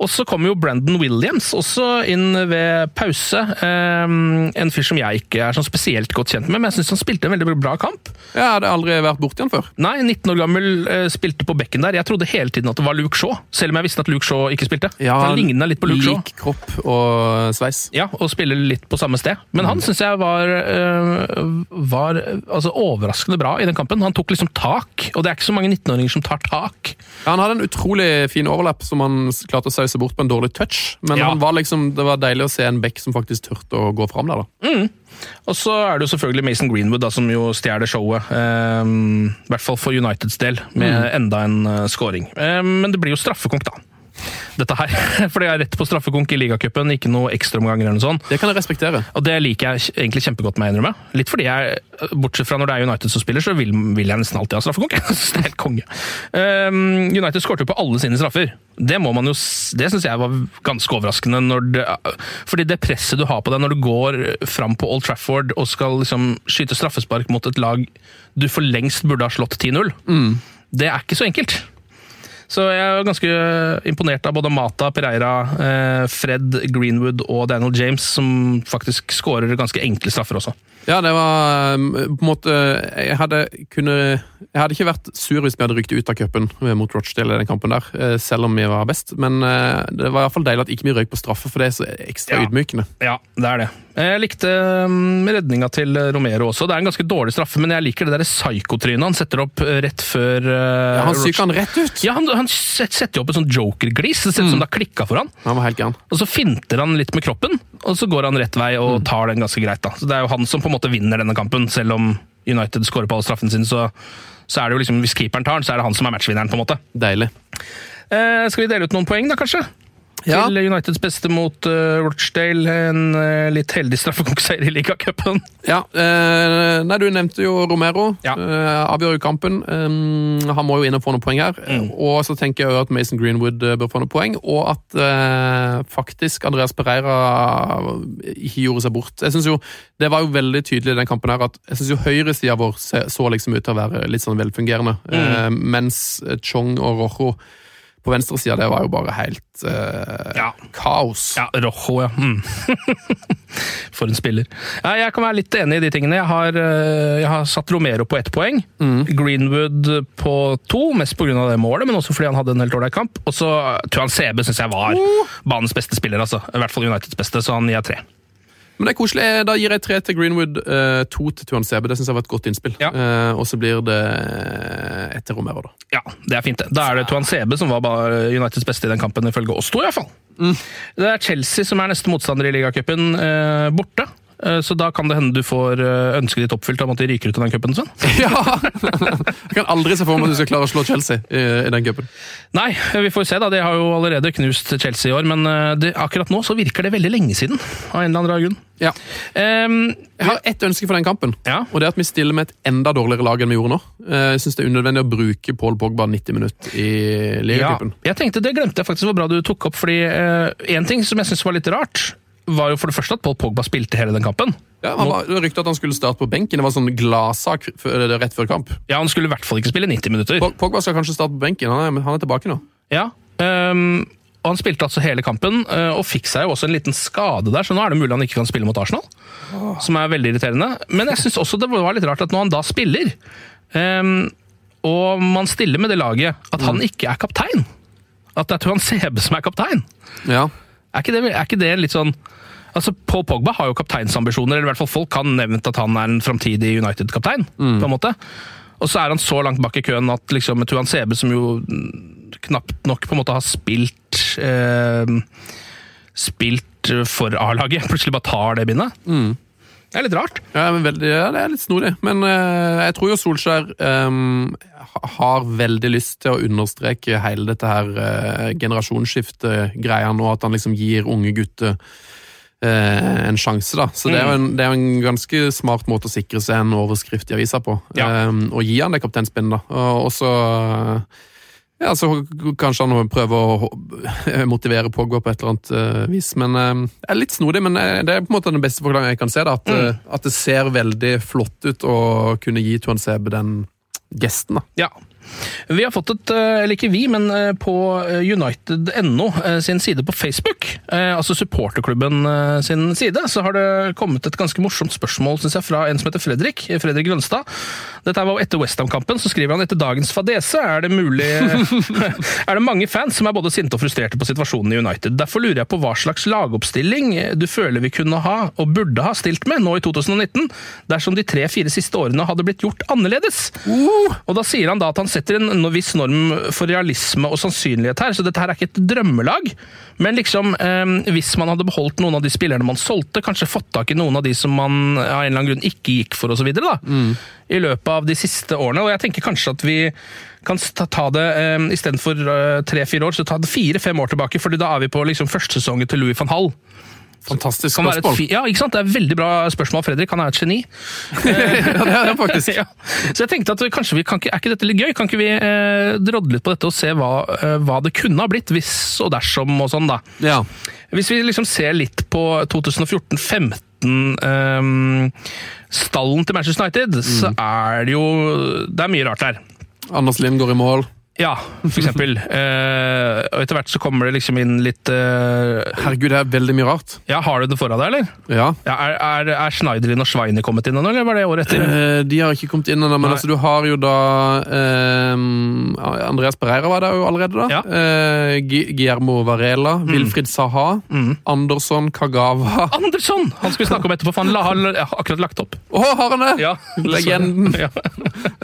S1: Og så kom jo Brandon Williams også inn ved pause. Um, en fyr som jeg ikke er sånn spesielt godt kjent med, men jeg syns han spilte en veldig bra kamp.
S2: Jeg hadde aldri vært borti han før.
S1: Nei, 19 år gammel, uh, spilte på bekken der. Jeg trodde hele tiden at det var Luke Shaw, selv om jeg visste at Luke Shaw ikke spilte. han ligna litt på Luke Shaw.
S2: Lik kropp og sveis.
S1: Ja, og spiller litt på samme sted. Men han syns jeg var, øh, var altså, overraskende bra i den kampen. Han tok liksom tak, og det er ikke så mange 19-åringer som tar tak.
S2: Ja, han hadde en utrolig fin overlapp som han klarte å sause bort på en dårlig touch. Men
S1: Ja.
S2: han var liksom, det var deilig å se en back som faktisk turte å gå fram der. da.
S1: Og så er det jo selvfølgelig Mason Greenwood da, som jo stjeler showet. Um, I hvert fall for Uniteds del, med enda en uh, scoring. Um, men det blir jo straffekonk, da. Dette her. (laughs) For det er rett på straffekonk i ligacupen, ikke noe ekstraomganger eller noe sånt.
S2: Det kan jeg respektere.
S1: Og det liker jeg egentlig kjempegodt med innrømme. Litt fordi jeg, bortsett fra når det er United som spiller, så vil, vil jeg nesten alltid ha straffekonk. (laughs) Det er helt konge. Um, United skårte jo på alle sine straffer. Det må man jo, det syns jeg var ganske overraskende. Når det, fordi det presset du har på deg når du går fram på Old Trafford og skal liksom skyte straffespark mot et lag du for lengst burde ha slått 10-0, det er ikke så enkelt. Så jeg er ganske imponert av både Mata, Pereira, eh, Fred, Greenwood og Daniel James, som faktisk skårer ganske enkle straffer også.
S2: Ja, det var um, på en måte Jeg hadde kunne Jeg hadde ikke vært sur hvis vi hadde rykt ut av cupen eh, mot Rochdale i den kampen der, eh, selv om vi var best. Men eh, det var i hvert fall deilig at ikke vi røyk på straffe, for det er så ekstra
S1: Ja.
S2: ydmykende.
S1: Ja, det er det. Jeg likte um, redninga til Romero også. Det er en ganske dårlig straffe, men jeg liker det psykotrynet han setter opp eh, rett før
S2: Ja, han psyker han rett ut!
S1: Ja, han, han setter opp et sånn joker-glis. Det ser ut som det har klikka for han.
S2: Han var helt gæren.
S1: Og så finter han litt med kroppen, og så går han rett vei og tar den ganske greit. da. Så Det er jo han som på en måte vinner denne kampen, selv om United skårer på alle straffene sine, så, så er det jo liksom, hvis keeperen tar den, så er det han som er matchvinneren, på en måte.
S2: Deilig.
S1: Eh, skal vi dele ut noen poeng, da, kanskje?
S2: Ja.
S1: Til Uniteds beste mot uh, Rochdale. En uh, litt heldig straffekonkseier i ligacupen.
S2: Ja, uh, nei, Du nevnte jo Romero.
S1: Ja.
S2: Avgjør jo kampen. Um, han må jo inn og få noen poeng her. Og så tenker jeg jo at Mason Greenwood bør få noen poeng, og at faktisk Andreas Pereira ikke gjorde seg bort. Jeg synes jo, Det var jo veldig tydelig i den kampen her at jeg synes jo høyresida vår så liksom ut til å være litt sånn velfungerende, eh, mens Chong og Rojo på venstresida, det var jo bare helt eh,
S1: Ja.
S2: kaos.
S1: Ja, Rojo, ja. Mm. (laughs) For en spiller. Ja, jeg kan være litt enig i de tingene. Jeg har, eh, jeg har satt Romero på ett poeng. Greenwood på to, mest pga. det målet, men også fordi han hadde en helt ålreit kamp. Og så Tuan Sebe syns jeg var banens beste spiller, altså. I hvert fall Uniteds beste, så han gir tre.
S2: Men det er koselig. Da gir jeg tre til Greenwood, eh, to til Tuan Sebe. Det synes jeg var et godt innspill.
S1: Ja.
S2: Eh, og så blir det ett til Romero, da.
S1: Ja, det er fint. det. Da er det Tuan Sebe som var bare Uniteds beste i den kampen, ifølge oss to, iallfall. Det er Chelsea som er neste motstander i ligacupen, eh, borte. Eh, Så da kan det hende du får eh, ønsket ditt oppfylt om at de ryker ut av den cupen, Sven. (laughs)
S2: Ja! Jeg kan aldri se for meg at du skal klare å slå Chelsea i, den cupen.
S1: Nei, vi får se da. De har jo allerede knust Chelsea i år, men eh, det, akkurat nå så virker det veldig lenge siden. Av en eller annen grunn.
S2: Ja.
S1: Um,
S2: Jeg har ett ønske for den kampen,
S1: Ja.
S2: og det er at vi stiller med et enda dårligere lag enn vi gjorde nå. Jeg synes det er unødvendig å bruke Paul Pogba 90 minutter i
S1: ja, jeg tenkte, Det glemte jeg faktisk hvor bra du tok opp, fordi én ting som jeg syns var litt rart, var jo for det første at Paul Pogba spilte hele den kampen.
S2: Ja, han var, det var rykte at han skulle starte på benken. Det var sånn gladsak rett før kamp.
S1: Ja, Han skulle i hvert fall ikke spille 90 minutter.
S2: Pog- Pogba skal kanskje starte på benken. Han er, han er tilbake nå.
S1: Ja, um, og Han spilte altså hele kampen, eh, og fikk seg jo også en liten skade der, så nå er det mulig han ikke kan spille mot Arsenal. Som er veldig irriterende. Men jeg syns også det var litt rart at når han da spiller, um, og man stiller med det laget, at han ikke er kaptein. At det er Tuan Sebe som er kaptein.
S2: Ja.
S1: Er ikke det, er ikke det litt sånn Altså, Paul Pogba har jo kapteinsambisjoner, eller i hvert fall folk har nevnt at han er en framtidig United-kaptein. på en måte. Og så er han så langt bak i køen at liksom Tuan Sebe, som jo mm, knapt nok på en måte har spilt eh, Spilt for A-laget, (laughs) plutselig bare tar det bindet. Det er litt rart.
S2: Ja, veldig, ja, det er litt snodig. Men eh, jeg tror jo Solskjær eh, har veldig lyst til å understreke hele dette her uh, generasjonsskiftet-greia nå, at han liksom gir unge gutter eh, en sjanse, da. Så det er jo en, det er jo en ganske smart måte å sikre seg en overskrift i avisa på.
S1: Ja.
S2: Ehm, og gi han det kapteinspinnet, da. Og så ja, så kanskje han prøver å motivere Pogba på et eller annet eh, vis. Men eh, det er litt snodig, men eh, det er på en måte den beste forklaringen jeg kan se. da, At, mm. at det ser veldig flott ut å kunne gi Tuan Sebe den gesten. da.
S1: Ja. Vi har fått et, eh, eller ikke vi, men eh, på eh, United.no sin side på Facebook, altså supporterklubben sin side, så har det kommet et ganske morsomt spørsmål synes jeg, fra en som heter Fredrik. Fredrik Grønstad. Dette var etter Westham-kampen, så skriver han etter dagens fadese er det mulig (laughs) Er det mange fans som er både sinte og frustrerte på situasjonen i United. Derfor lurer jeg på hva slags lagoppstilling du føler vi kunne ha, og burde ha stilt med nå i 2019, dersom de tre-fire siste årene hadde blitt gjort annerledes. Og da sier han da at han setter en viss norm for realisme og sannsynlighet her, så dette her er ikke et drømmelag. Men liksom, eh, hvis man hadde beholdt noen av de spillerne man solgte, kanskje fått tak i noen av de som man av en eller annen grunn ikke gikk for osv., da, i løpet av de siste årene. Og jeg tenker kanskje at vi kan ta, det eh, istedenfor uh, tre-fire år, så ta det fire-fem år tilbake, fordi da er vi på liksom førstesesongen til Louis van Hall.
S2: Fantastisk
S1: et
S2: spørsmål.
S1: fi- ja, ikke sant? Det er et veldig bra spørsmål, Fredrik. Han er et geni. (laughs)
S2: ja, det er det (laughs) faktisk.
S1: ja. Så jeg tenkte at kanskje vi, kan ikke, Er ikke dette litt gøy? Kan ikke vi eh, drodle litt på dette og se hva, eh, hva det kunne ha blitt hvis og dersom og sånn, da.
S2: Ja.
S1: Hvis vi liksom ser litt på 2014-15 Um, Stallen til Manchester United, så er det jo Det er mye rart der.
S2: Anders Lind går i mål.
S1: Ja, for eksempel. (laughs) Eh, og etter hvert så kommer det liksom inn litt uh,
S2: Herregud, det er veldig mye rart.
S1: Ja, Har du det foran deg, eller?
S2: Ja.
S1: Ja, er, er, er Schneiderlin og Schweine kommet inn ennå, eller var det året etter?
S2: Uh, de har ikke kommet inn ennå, men altså, du har jo da Andreas Pereira var der jo allerede, da.
S1: Ja.
S2: Guillermo Varela, Wilfried Saha, Andersson, Kagawa (laughs)
S1: Andersson! Han skulle vi snakke om etterpå, for han la, har akkurat lagt opp.
S2: har han det?!
S1: Ja.
S2: Legenden. (laughs)
S1: Ja.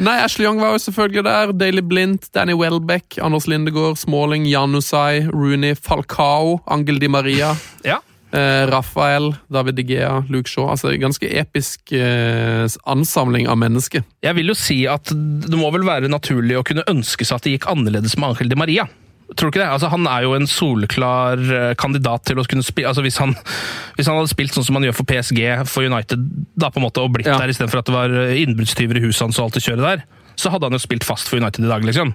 S2: Nei, Ashley Young var jo selvfølgelig der. Daily Blindt, Danny Welbeck, Anders Lindegård, Smalling, Janusai, Rooney, Falcao, Angel Di Maria.
S1: ja.
S2: Eh, Rafael, David De Gea, Luke Shaw. Altså ganske episk eh, ansamling av mennesker.
S1: Jeg vil jo si at det må vel være naturlig å kunne ønske seg at det gikk annerledes med Angel Di Maria. Tror du ikke det? Altså, han er jo en soleklar eh, kandidat til å kunne spille altså, hvis, han, hvis han hadde spilt sånn som han gjør for PSG, for United, da på en måte, og blitt
S2: Ja.
S1: der istedenfor at det var eh, innbruddstyver i huset hans og alt det kjøret der, så hadde han jo spilt fast for United i dag, liksom.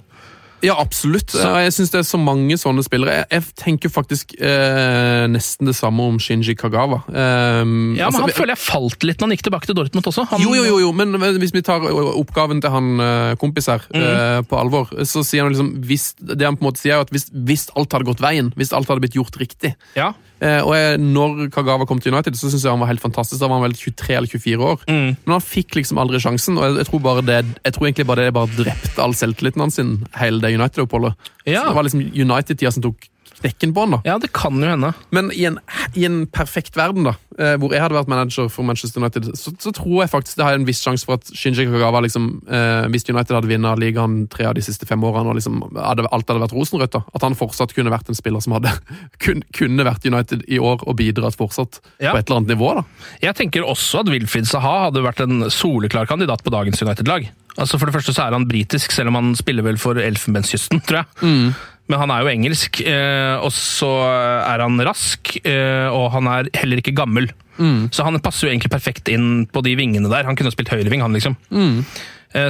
S2: Ja, absolutt. Så. Jeg syns det er så mange sånne spillere. Jeg, jeg tenker faktisk eh, nesten det samme om Shinji Kagawa. Um,
S1: Ja, men
S2: altså,
S1: Han
S2: vi-
S1: føler jeg falt litt når han gikk tilbake til Dortmund også. Han,
S2: Jo, jo, jo, jo, men hvis vi tar oppgaven til han eh, kompis her eh, på alvor, så sier han liksom hvis, Det han på en måte sier, er at hvis, hvis alt hadde gått veien, hvis alt hadde blitt gjort riktig
S1: Ja,
S2: Og jeg, når Kagawa kom til United, så syns jeg han var helt fantastisk. Da var han vel 23 eller 24 år. Men han fikk liksom aldri sjansen, og jeg, jeg tror bare det Jeg tror egentlig bare det bare drepte all selvtilliten hans hele det United-oppholdet.
S1: Ja.
S2: Så Det var liksom United-tida som tok knekken på han. da.
S1: ja, det kan jo hende.
S2: Men i en, i en perfekt verden, da, eh, hvor jeg hadde vært manager for Manchester United, så, så tror jeg faktisk det har en viss sjanse for at Shinji Kagawa, liksom, eh, hvis United hadde vunnet ligaen tre av de siste fem årene, og liksom hadde, alt hadde vært rosenrødt, da, at han fortsatt kunne vært en spiller som hadde (laughs) kun, kunne vært United i år og bidratt fortsatt
S1: Ja.
S2: på et eller annet nivå. da.
S1: Jeg tenker også at Wilfried Saha hadde vært en soleklar kandidat på dagens United-lag. Altså For det første så er han britisk, selv om han spiller vel for Elfenbenskysten, tror jeg. Men han er jo engelsk, eh, og så er han rask, eh, og han er heller ikke gammel. Så han passer jo egentlig perfekt inn på de vingene der. Han kunne spilt høyreving, han liksom. Mm.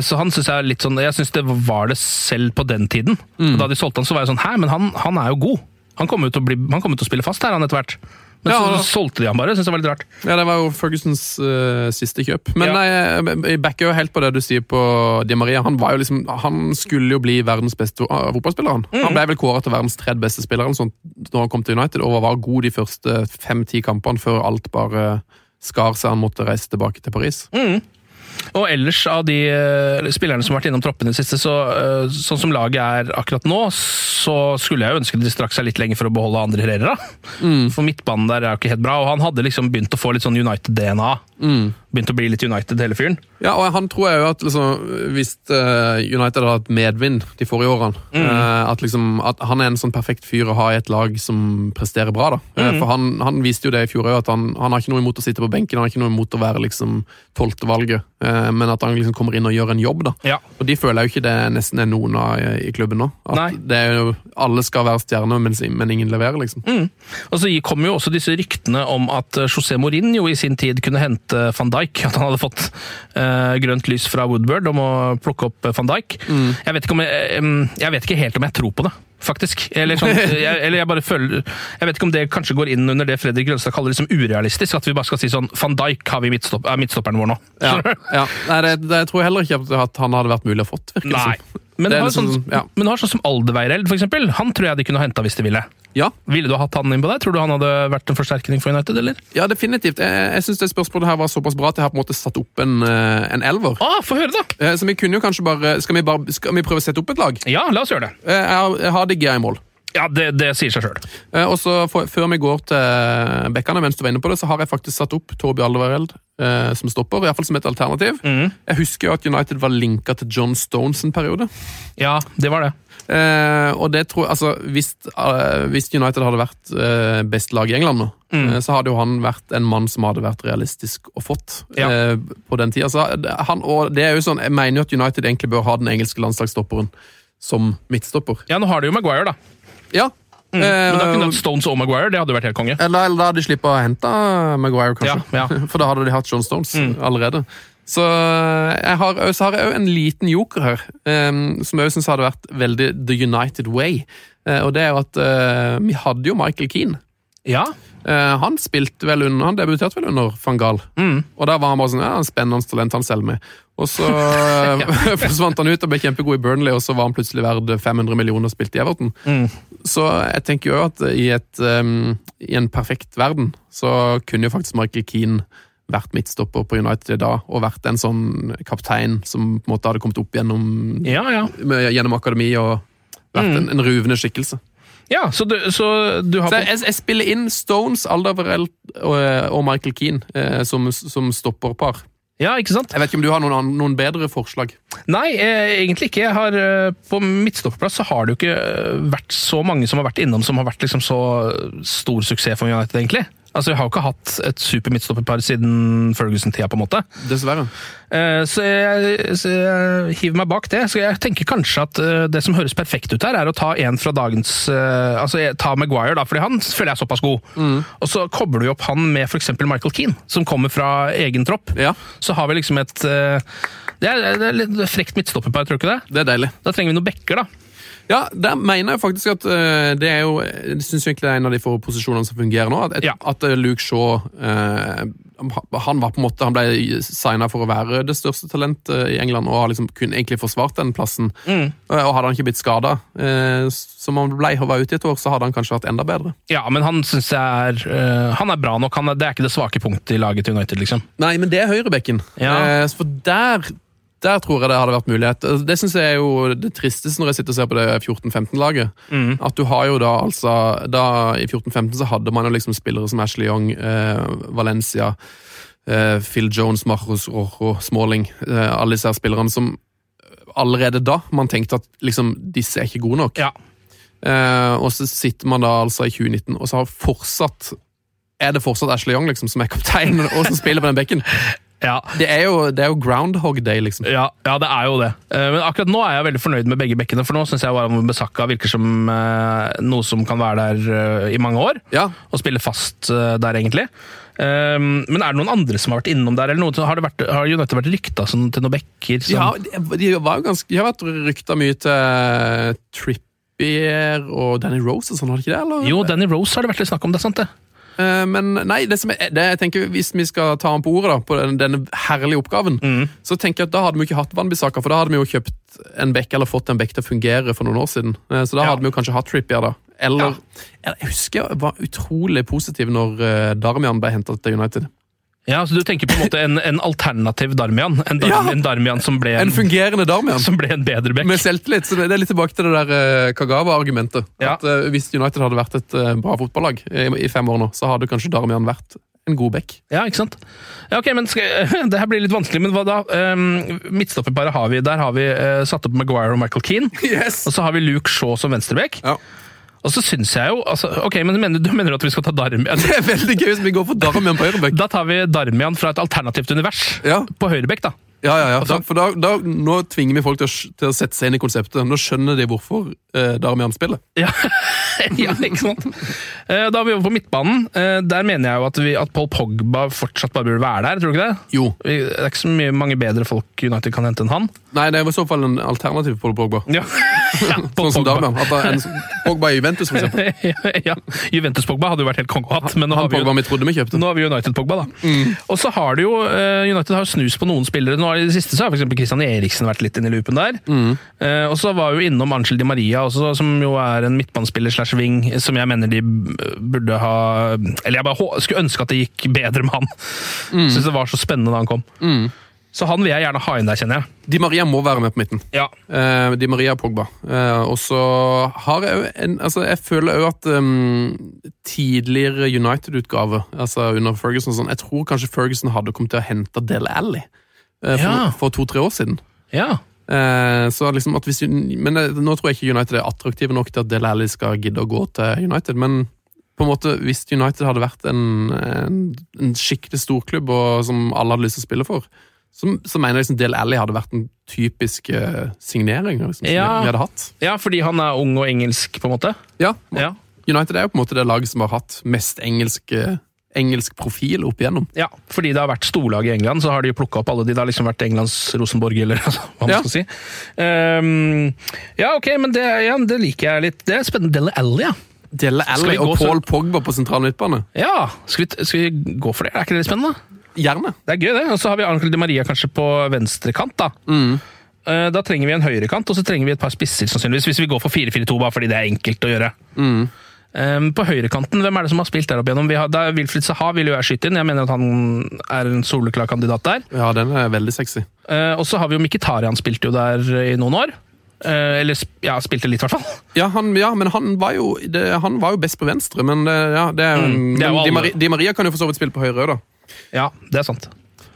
S1: Så han synes jeg er litt sånn Jeg syns det var det selv på den tiden. Mm. Da de solgte han, så var jeg sånn Hæ, men han, han er jo god! Han kommer jo til å, bli, han kommer til å spille fast her, han etter hvert. Men
S2: Ja,
S1: så
S2: så
S1: solgte de han bare. Syns det var litt rart.
S2: Ja, Det var jo Fergusons uh, siste kjøp. Men
S1: Ja.
S2: nei, jeg, jeg backer jo helt på det du sier på Di Maria. Han, var jo liksom, han skulle jo bli verdens beste uh, fotballspiller. Han.
S1: Mm.
S2: han ble vel kåret til verdens tredje beste spiller sånn, når han kom til United, og var god de første fem-ti kampene før alt bare skar seg. Han måtte reise tilbake til Paris.
S1: Og ellers av de eh, spillerne som har vært innom troppen i det siste, så, eh, sånn som laget er akkurat nå, så skulle jeg jo ønske de strakk seg litt lenger for å beholde Andre Herrera. For midtbanen der er jo ikke helt bra, og han hadde liksom begynt å få litt sånn United-DNA. Begynt å bli litt United, hele fyren.
S2: Ja, og han tror jeg jo at liksom, hvis eh, United hadde hatt medvind de forrige årene, mm. at, liksom, at han er en sånn perfekt fyr å ha i et lag som presterer bra. da. Eh, for han, han viste jo det i fjor òg, at han, han har ikke noe imot å sitte på benken, han har ikke noe imot å være liksom tolvtevalget, men at han liksom kommer inn og gjør en jobb. da.
S1: Ja.
S2: Og de føler jo ikke det nesten er noen av i, i klubben nå. At jo, Alle skal være stjerner, men, men ingen leverer, liksom.
S1: Og så kom jo også disse ryktene om at eh, José Mourinho i sin tid kunne hente van Dijk. (laughs) At han hadde fått uh, grønt lys fra Woodward om å plukke opp eh, van Dijk. Jeg, vet om jeg, jeg vet ikke helt om jeg tror på det. Faktisk. Eller, sånn, (laughs) jeg, eller jeg bare føler Jeg vet ikke om det kanskje går inn under det Fredrik Grønstad kaller liksom urealistisk. At vi bare skal si sånn Van Dijk har vi midtstopp, er midtstopperen vår nå.
S2: Ja, ja. Nei, det, det tror jeg heller ikke at- han hadde vært mulig å fått.
S1: Nei.
S2: som.
S1: Men
S2: Det er
S1: har,
S2: liksom
S1: sånn,
S2: sånn, ja.
S1: men har sånn som Aldeveireld, eksempel. Han tror jeg de kunne henta hvis de ville.
S2: Ja,
S1: Ville du hatt han inn på deg? Tror du han hadde vært en forsterkning for United, eller?
S2: Ja, definitivt. Jeg, jeg synes det spørsmålet her var såpass bra at jeg har på en måte satt opp en, eh, en elver.
S1: Ah, Få høre, da!
S2: Eh, Så vi kunne jo kanskje bare Skal vi, bare, skal vi prøve å sette opp et lag?
S1: Ja, la oss gjøre det.
S2: Eh, Jeg har, jeg har DG i mål.
S1: Ja, det, det sier seg sjøl.
S2: Eh, Og så Før vi går til bekkene, mens du var inne på det, så har jeg faktisk satt opp Torby Alderweireld eh, som stopper, iallfall som et alternativ. Jeg husker jo at United var linka til John Stones en periode.
S1: Ja, det var det.
S2: Eh, og det tror jeg, altså Hvis, uh, hvis United hadde vært uh, best lag i England nå, mm. så hadde jo han vært en mann som hadde vært realistisk og fått
S1: Ja.
S2: på den tida. Så han, og det er jo sånn, Jeg mener jo at United egentlig bør ha den engelske landslagsstopperen som midtstopper.
S1: Ja, nå har de jo Maguire, da.
S2: Ja.
S1: Men da kunne
S2: Eh,
S1: de hatt Stones og Maguire. Det hadde vært helt konge.
S2: eller, eller da hadde de sluppet å hente Maguire, kanskje.
S1: Ja, ja. (laughs)
S2: For da hadde de hatt John Stones allerede. Så jeg har, så har jeg òg en liten joker her, um, som jeg også syns hadde vært veldig The United Way. Uh, og det er jo at uh, vi hadde jo Michael Keane.
S1: Ja.
S2: Uh, han spilte vel under, han debuterte vel under van Gaal. Og da var han bare sånn, ja, en spennende talent han selv med. Og så (laughs) eh, (laughs) forsvant han ut og ble kjempegod i Burnley, og så var han plutselig verd 500 millioner og spilte i Everton. Så jeg tenker jo at i, et, um, i en perfekt verden, så kunne jo faktisk Michael Keane vært midtstopper på United i dag, og vært en sånn kaptein som på en måte hadde kommet opp gjennom,
S1: Ja, ja.
S2: gjennom akademi og vært en, en ruvende skikkelse.
S1: ja så, du, så du har
S2: Så jeg, jeg spiller inn Stones, Alderweireld og, og Michael Keane eh, som, som stopperpar.
S1: Ja, ikke sant?
S2: Jeg vet ikke om du har noen, noen bedre forslag?
S1: Nei, eh, egentlig ikke. Jeg har, eh, på midtstopperplass så har det jo ikke eh, vært så mange som har vært innom som har vært liksom så stor suksess for United, egentlig. Altså, Vi har jo ikke hatt et super midtstopperpar siden Ferguson-tida, på en måte.
S2: Dessverre.
S1: Eh, Så jeg, så jeg hiver meg bak det. Så jeg tenker kanskje at eh, det som høres perfekt ut her, er å ta en fra dagens eh, Altså ta Maguire, da, fordi han føler jeg er såpass god. Og så kobler du opp han med f.eks. Michael Keane, som kommer fra egen tropp.
S2: Ja.
S1: Så har vi liksom et Det er, det er litt frekt midtstopperpar, tror du ikke det?
S2: Det er deilig.
S1: Da trenger vi noen bekker, da.
S2: Ja, der mener jeg faktisk at uh, det er jo Jeg syns egentlig det er en av de få posisjonene som fungerer nå. At,
S1: Ja.
S2: at eh, Luke Shaw uh, Han var på en måte Han ble signa for å være det største talentet i England og har liksom kun egentlig forsvart den plassen.
S1: Mm.
S2: Og hadde han ikke blitt skada, som han ble og var ute i et år, så hadde han kanskje vært enda bedre.
S1: Ja, men han syns jeg er Han er bra nok. Er, det er ikke det svake punktet i laget til United, liksom.
S2: Nei, men det er høyrebekken.
S1: Ja.
S2: For der der tror jeg det hadde vært mulighet. Altså, Det synes jeg er jo det tristeste når jeg sitter og ser på det 14-15-laget.
S1: Mm.
S2: At du har jo da altså da I 14-15 så hadde man jo liksom spillere som Ashley Young, eh, Valencia, eh, Phil Jones, Marcos Rojo, Smalling. Eh, alle disse her spillerne som allerede da man tenkte at liksom disse er ikke gode nok.
S1: Ja.
S2: Eh, og så sitter man da altså i 2019 og så har fortsatt Er det fortsatt Ashley Young liksom som er kaptein og som spiller på den bekken? (laughs)
S1: Ja.
S2: Det er jo, det er jo groundhog day, liksom.
S1: Ja, ja, det er jo det. Eh, Men akkurat nå er jeg veldig fornøyd med begge bekkene, for nå syns jeg Waram Besakka virker som eh, noe som kan være der eh, i mange år,
S2: Ja,
S1: og spille fast der, egentlig. Men er det noen andre som har vært innom der, eller noe, har, det vært, har United vært rykta sånn, til noen bekker? Som,
S2: ja de, ganske, de har vært rykta mye til Trippier og Danny Rose og sånn, har de ikke det? eller?
S1: Jo, Danny Rose har det vært litt snakk om, det er sant det?
S2: Eh, Men nei, det som jeg, det, jeg tenker hvis vi skal ta ham på ordet da, på den, denne herlige oppgaven, så tenker jeg at da hadde vi ikke hatt Wanbisaka, for da hadde vi jo kjøpt en bekk eller fått en bekk til å fungere for noen år siden. Eh, Så da
S1: Ja.
S2: hadde vi jo kanskje hatt Trippier da. Eller, Jeg husker jeg var utrolig positiv når eh, Darmian ble hentet til United.
S1: Ja, så Du tenker på en måte en, en alternativ Darmian? En, Dar
S2: Ja!
S1: en Darmian som ble
S2: En
S1: en,
S2: fungerende Darmian!
S1: som ble en bedre bekk?
S2: Med selvtillit. så Det er litt tilbake til det der eh, Kagawa-argumentet.
S1: Ja.
S2: At uh, Hvis United hadde vært et uh, bra fotballag i, i fem år nå, så hadde kanskje Darmian vært en god back.
S1: Ja, ikke sant? Ja, ok, men skal, (laughs) Det her blir litt vanskelig, men hva da? Um, Midtstopperparet har vi. Der har vi uh, satt opp Maguire og Michael Keane. (laughs)
S2: Yes!
S1: Og så har vi Luke Shaw som venstrebekk.
S2: Ja.
S1: Og så syns jeg jo altså, Ok, men mener, Du mener at vi skal ta Darmian? (laughs)
S2: Det er veldig gøy hvis vi går for Darmian på høyrebekk.
S1: Da tar vi Darmian fra et alternativt univers
S2: Ja.
S1: på høyrebekk, da.
S2: Ja, ja, ja.
S1: Altså-
S2: for da, da, nå tvinger vi folk til å, til å sette seg inn i konseptet. Nå skjønner de hvorfor eh, Darmian spiller.
S1: Ja, (laughs) ja ikke sant? Eh, Da er vi over på midtbanen. Eh, Der mener jeg jo at, vi, at Paul Pogba fortsatt bare burde være der. tror du ikke det?
S2: Jo.
S1: Det er ikke så mye, mange bedre folk United kan hente enn han.
S2: Nei, det er i så fall en alternativ Paul Pogba.
S1: Ja, (laughs) ja Paul
S2: Sånn som
S1: Pogba.
S2: Darmian. At det er en, Pogba i Juventus, for eksempel. (laughs)
S1: ja, Juventus-Pogba hadde jo vært helt konge å ha. men nå
S2: Han
S1: har vi. Nå har vi United-Pogba, da. Og så har du jo eh, United har snus på noen spillere. Nå har I det siste så har f.eks. Christian Eriksen vært litt inne i loopen der. Eh, og så var jo innom Angel Di Maria, også, som jo er en midtbanespiller slash wing, som jeg mener de burde ha Eller jeg bare skulle ønske at det gikk bedre med han. Syns det var så spennende da han kom. Så han vil jeg gjerne ha inn der, kjenner jeg.
S2: Di Maria må være med på midten.
S1: Ja.
S2: Eh, Di Maria Pogba. Eh, og så har jeg jo en Altså, jeg føler òg at um, tidligere United-utgave, altså under Ferguson og sånn, jeg tror kanskje Ferguson hadde kommet til å hente Dele Alli for,
S1: Ja.
S2: for to-tre år siden.
S1: ja.
S2: Eh, så liksom hvis, men eh, nå tror jeg ikke United er attraktive nok til at Del Alli skal gidde å gå til United, men på en måte, hvis United hadde vært en, en, en skikkelig storklubb og som alle hadde lyst til å spille for, så, så mener jeg liksom Del Alli hadde vært en typisk uh, signering liksom, som
S1: Ja.
S2: vi hadde hatt.
S1: ja, fordi han er ung og engelsk, på en måte.
S2: Ja,
S1: Ja.
S2: United er jo på en måte det laget som har hatt mest engelske eh, engelsk profil opp igjennom.
S1: Ja, fordi det har vært storlag i England, så har de plukka opp alle de. Det har liksom vært Englands Rosenborg, eller (laughs) hva man
S2: Ja.
S1: skal si. Um, ja, ok, men det, ja, det liker jeg litt. Det er spennende. Dele Alli, ja.
S2: Dele Alli og
S1: Paul så-
S2: Paul Pogba på sentral midtbane.
S1: Ja, skal vi, skal vi gå for det? Er ikke det litt spennende?
S2: Gjerne.
S1: Det er gøy, det. Og så har vi Arnold Di Maria kanskje på venstrekant, da. Eh, Da trenger vi en høyrekant, og så trenger vi et par spisser, sannsynligvis. Hvis vi går for 4-4-2, bare fordi det er enkelt å gjøre. Eh, På høyrekanten, hvem er det som har spilt der opp igjennom? Vi har, da Wilfried Saha vil jo jeg skyte inn, jeg mener at han er en soleklar kandidat der.
S2: Ja, den er veldig sexy.
S1: Eh, og så har vi jo Mkhitaryan spilte jo der i noen år. Eh, eller ja, spilte litt, i hvert fall. (laughs)
S2: Ja, han, ja men han var, jo, det, han var jo best på venstre, men det, ja, det
S1: Mm, det
S2: Di. Maria, Di Maria kan jo for så vidt spille på høyre òg, da.
S1: Ja, det er sant.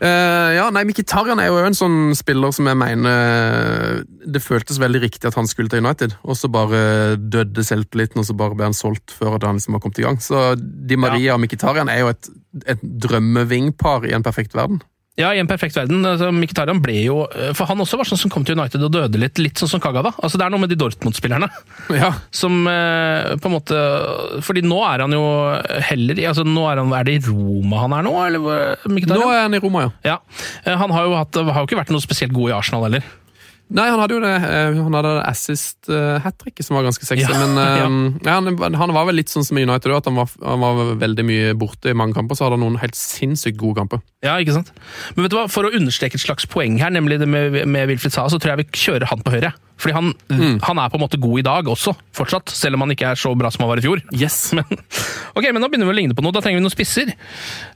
S2: Eh, ja, nei, Mkhitaryan er jo en sånn spiller som jeg mener Det føltes veldig riktig at han skulle til United, og så bare døde selvtilliten, og så bare ble han solgt før han liksom har kommet i gang. Så Di Maria
S1: Ja.
S2: og Mkhitaryan er jo et, et drømmevingpar i en perfekt verden.
S1: Ja, i en perfekt verden. Altså, Mkhitaryan ble jo For han også var sånn som kom til United og døde litt, litt sånn som Kagawa. Altså, det er noe med de Dortmund-spillerne (laughs)
S2: Ja,
S1: som eh, på en måte Fordi nå er han jo heller altså, nå er, han, er det i Roma han er nå, eller Mkhitaryan?
S2: Nå er han i Roma, ja.
S1: Ja. Eh, Han har jo, hatt, har jo ikke vært noe spesielt god i Arsenal heller.
S2: Nei, han hadde jo det. eh, Han hadde assist uh, hat trick, som var ganske sexy.
S1: Ja,
S2: men ja. ja, han, han var vel litt sånn som i United at han var, han var veldig mye borte i mange kamper. Så hadde han noen helt sinnssykt gode kamper.
S1: Ja, ikke sant? Men vet du hva, For å understreke et slags poeng her, nemlig det med, med Wilfried Saha, så tror jeg vi kjører han på høyre. Fordi han, han er på en måte god i dag også, fortsatt. Selv om han ikke er så bra som han var i fjor.
S2: Yes! (laughs)
S1: Men, ok, men nå begynner vi å ligne på noe. Da trenger vi noen spisser.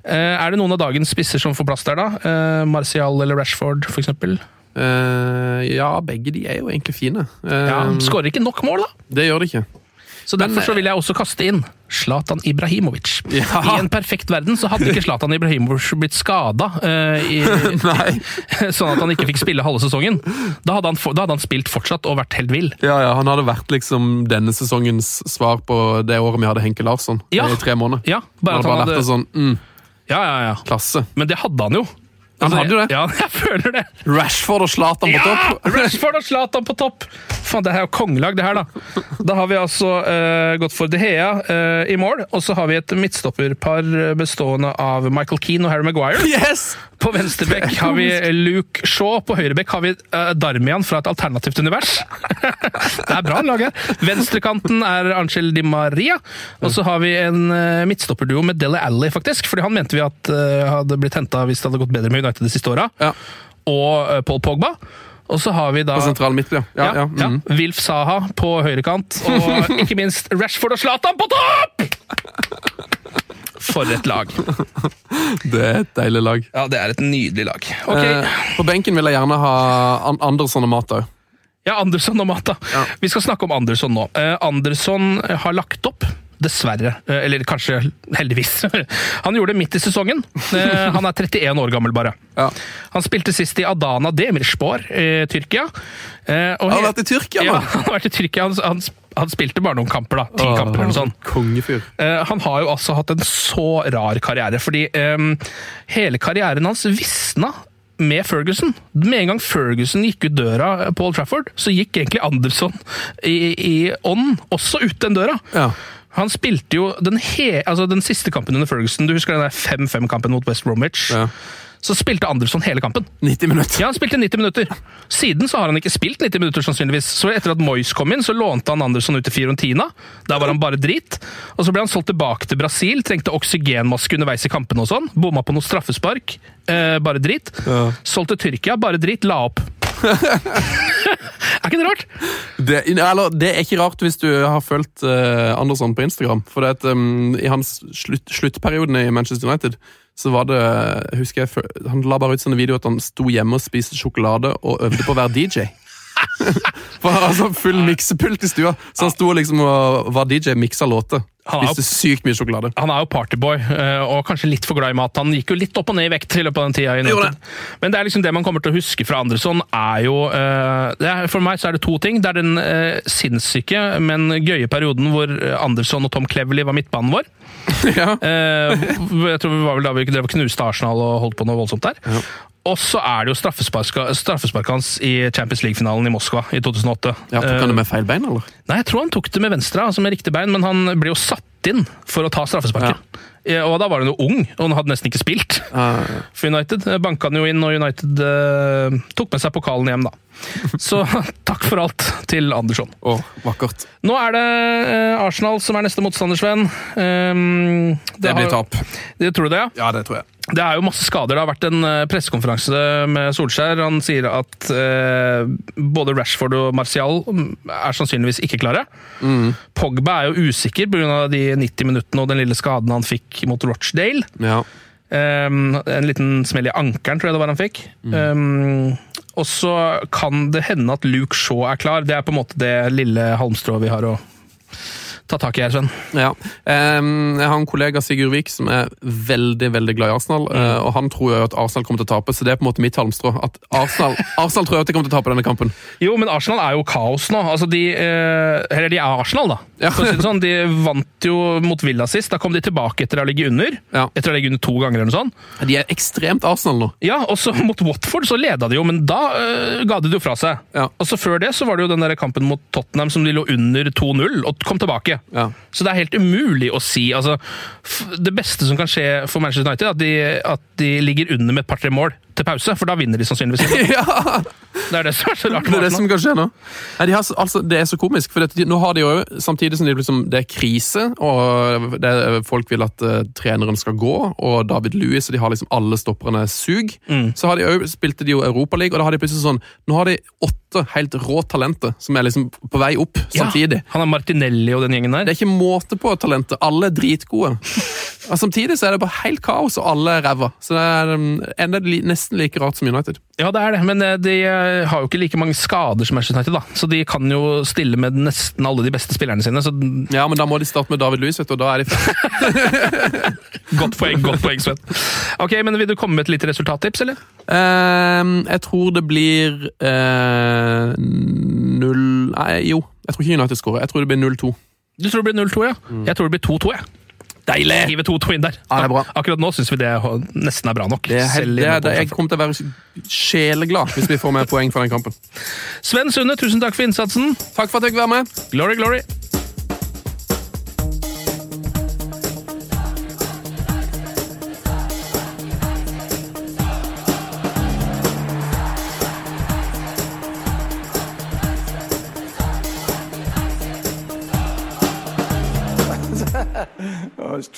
S1: Eh, er det noen av dagens spisser som får plass der, da? Eh, Martial eller Rashford, for eksempel?
S2: Eh, ja, begge de er jo egentlig fine. Uh,
S1: Ja, Skårer ikke nok mål, da.
S2: det gjør de ikke.
S1: Så Derfor så vil jeg også kaste inn Zlatan Ibrahimovic. (laughs)
S2: Ja.
S1: I en perfekt verden så hadde ikke Zlatan Ibrahimovic blitt skada, (laughs)
S2: Nei. (laughs)
S1: sånn at han ikke fikk spille halve sesongen. Da hadde, han, da hadde han spilt fortsatt og vært helt vill.
S2: Ja, ja, Han hadde vært liksom denne sesongens svar på det året vi hadde Henke Larsson
S1: Ja.
S2: i tre måneder.
S1: Ja,
S2: Han hadde
S1: bare han
S2: bare
S1: lært
S2: det sånn mm,
S1: Ja, ja, ja.
S2: klasse.
S1: Men det hadde han jo.
S2: Han hadde jo det.
S1: Ja, (laughs) jeg føler det.
S2: Rashford og Zlatan på
S1: Ja!
S2: topp!
S1: Rashford og Zlatan på topp! Faen, det her er jo kongelag, det her, da. Da har vi altså uh, gått for De Hea uh, i mål, og så har vi et midtstopperpar bestående av Michael Keane og Harry Maguire.
S2: Yes!
S1: På venstrebekk har vi Luke Shaw, på høyrebekk har vi uh, Darmian fra et alternativt univers. (laughs) det er bra lag her. Venstrekanten er Angel Di Maria, og så har vi en uh, midtstopperduo med Dele Alli, faktisk. Fordi han mente vi at uh, hadde blitt henta hvis det hadde gått bedre med United de siste åra.
S2: Ja,
S1: Og Paul Pogba. Og så har vi da
S2: På sentral midt, ja. ja, ja,
S1: ja,
S2: mm.
S1: Wilf Saha på høyrekant, og (laughs) ikke minst Rashford og Zlatan på topp! For et lag.
S2: Det er et deilig lag.
S1: Ja, det er et nydelig lag. Okay.
S2: Eh, på benken vil jeg gjerne ha Andersson og Mata òg.
S1: Ja, Andersson og Mata. Vi skal snakke om Andersson nå. Eh, Andersson har lagt opp. Dessverre. Eh, Eller kanskje heldigvis. (laughs) Han gjorde det midt i sesongen. Eh, Han er 31 år gammel, bare.
S2: Ja.
S1: Han spilte sist i Adana Demirspor i Tyrkia. Eh,
S2: Han har vært i Tyrkia,
S1: Ja, (laughs) han har vært i Tyrkia. Han, han, han spilte bare noen kamper, da. Ti kamper eller noe sånt.
S2: Kongefyr.
S1: Han har jo altså hatt en så rar karriere, fordi um, hele karrieren hans visna med Ferguson. Med en gang Ferguson gikk ut døra på Old Trafford, så gikk egentlig Andersson i, i ånd også ut den døra.
S2: Ja.
S1: Han spilte jo den, he, altså den siste kampen under Ferguson, du husker den der 5-5-kampen mot West Bromwich?
S2: Ja.
S1: Så spilte Andersson hele kampen.
S2: 90 minutter.
S1: Ja, han spilte 90 minutter. Siden så har han ikke spilt 90 minutter, sannsynligvis. Så etter at Moyes kom inn, så lånte han Andersson ut til Fiorentina. Der var han bare drit. Og så ble han solgt tilbake til Brasil, trengte oksygenmaske underveis i kampene og sånn. Bomma på noe straffespark. Eh, bare drit.
S2: Ja.
S1: Solgt til Tyrkia, bare drit. La opp. (laughs) er ikke det rart?
S2: Det, eller, det er ikke rart hvis du har fulgt uh, Andersson på Instagram. For at, um, i hans slutt, sluttperioden i Manchester United så var det jeg husker jeg, Han la bare ut sånne videoer at han sto hjemme og spiste sjokolade og øvde på å være DJ. (laughs) For han sånn full miksepult i stua, så han sto liksom og var DJ, miksa låter. Spiste sykt mye sjokolade.
S1: Han er jo partyboy, eh, og kanskje litt for glad i mat. Han gikk jo litt opp og ned i vekt i løpet av den tida. i Men det er liksom det man kommer til å huske fra Andersson, er jo eh, er, For meg så er det to ting. Det er den eh, sinnssyke, men gøye perioden hvor Andersson og Tom Cleverley var midtbanen vår. (laughs)
S2: ja.
S1: Eh, jeg tror vi var vel da vi drev knuste Arsenal og holdt på noe voldsomt der. Og så er det jo straffesparket hans i Champions League-finalen i Moskva i 2008.
S2: ja, Tok han det med feil bein, eller?
S1: Nei, jeg tror han tok det med venstre, altså med riktig bein, men han ble jo satt inn for å ta straffesparket. Ja, Og da var hun jo ung, og hun hadde nesten ikke spilt
S2: Uh,
S1: for United. Banka han jo inn, og United eh, tok med seg pokalen hjem, da. Så (laughs) takk for alt til Andersson.
S2: å, vakkert.
S1: Nå er det eh, Arsenal som er neste motstandersvenn. Um,
S2: Det blir tap.
S1: Det tror du det, ja?
S2: Ja, det tror jeg.
S1: Det er jo masse skader. Det har vært en eh, pressekonferanse med Solskjær. Han sier at eh, både Rashford og Martial mm, er sannsynligvis ikke klare. Pogba er jo usikker pga. de 90 minuttene og den lille skaden han fikk mot Rochdale.
S2: Ja.
S1: Um, en liten smell i ankelen, tror jeg det var han fikk. Um, og så kan det hende at Luke Shaw er klar. Det er på en måte det lille halmstrået vi har å ta tak i her, Sven?
S2: Ja. Jeg har en kollega, Sigurd Vik, som er veldig veldig glad i Arsenal. Mm. Og han tror jo at Arsenal kommer til å tape, så det er på en måte mitt halmstrå. At Arsenal, (laughs) Arsenal tror jeg at de kommer til å tape denne kampen.
S1: Jo, men Arsenal er jo kaos nå. Altså, de, eh, eller de er Arsenal, da.
S2: Ja.
S1: Si sånn, de vant jo mot Villa sist. Da kom de tilbake etter å ligge under.
S2: Ja.
S1: Etter å ligge under to ganger eller noe sånt.
S2: De er ekstremt Arsenal nå.
S1: Ja, og så mot Watford så leda de jo, men da eh, ga de det jo fra seg.
S2: Ja.
S1: Og så før det så var det jo den der kampen mot Tottenham som de lå under 2-0 og kom tilbake.
S2: Ja.
S1: Så det er helt umulig å si. altså, Det beste som kan skje for Manchester United, er at de, at de ligger under med et par-tre mål til pause, for da vinner de sannsynligvis. (laughs)
S2: ja,
S1: Det er det som er så rart.
S2: Det er det som kan skje nå. Nei, de har, altså, det er så komisk, for det, nå har de jo, samtidig som de liksom, det er krise, og det folk vil at uh, treneren skal gå, og David Louis, og de har liksom alle stopperne sug,
S1: Mm.
S2: så har de jo, spilte de jo Europaligaen, og da har de plutselig sånn, nå har de åtte åtte helt rå talenter som er liksom på vei opp samtidig.
S1: Ja, han er Martinelli og den gjengen der.
S2: Det er ikke måte på talenter. Alle er dritgode. (laughs) og Samtidig så er det bare helt kaos, og alle er ræva. Så det er um, enda nesten like rart som United.
S1: Ja, det er det, men eh, de eh, har jo ikke like mange skader som Manchester United, da. Så de kan jo stille med nesten alle de beste spillerne sine. Så...
S2: Ja, men da må de starte med David Louis, vet du, og da er de ferdige. (laughs)
S1: godt poeng, godt poeng, Sven. Ok, men Vil du komme med et lite resultattips, eller?
S2: Um, jeg tror det blir uh Eh, 0 Nei, jo. Jeg tror ikke United skårer. Jeg tror det blir 0-2.
S1: Du tror det blir 0-2, ja? Mm. Jeg tror det blir 2-2. Ja.
S2: Deilig!
S1: Skrive 2-2 inn der.
S2: Ja, det er bra.
S1: Akkurat nå syns vi det nesten er bra nok.
S2: Det er helt, det, det, jeg kommer til å være sjeleglad hvis vi får mer poeng fra den kampen.
S1: Sven Sunde, tusen takk for innsatsen.
S2: Takk for at jeg fikk være med.
S1: Glory, glory!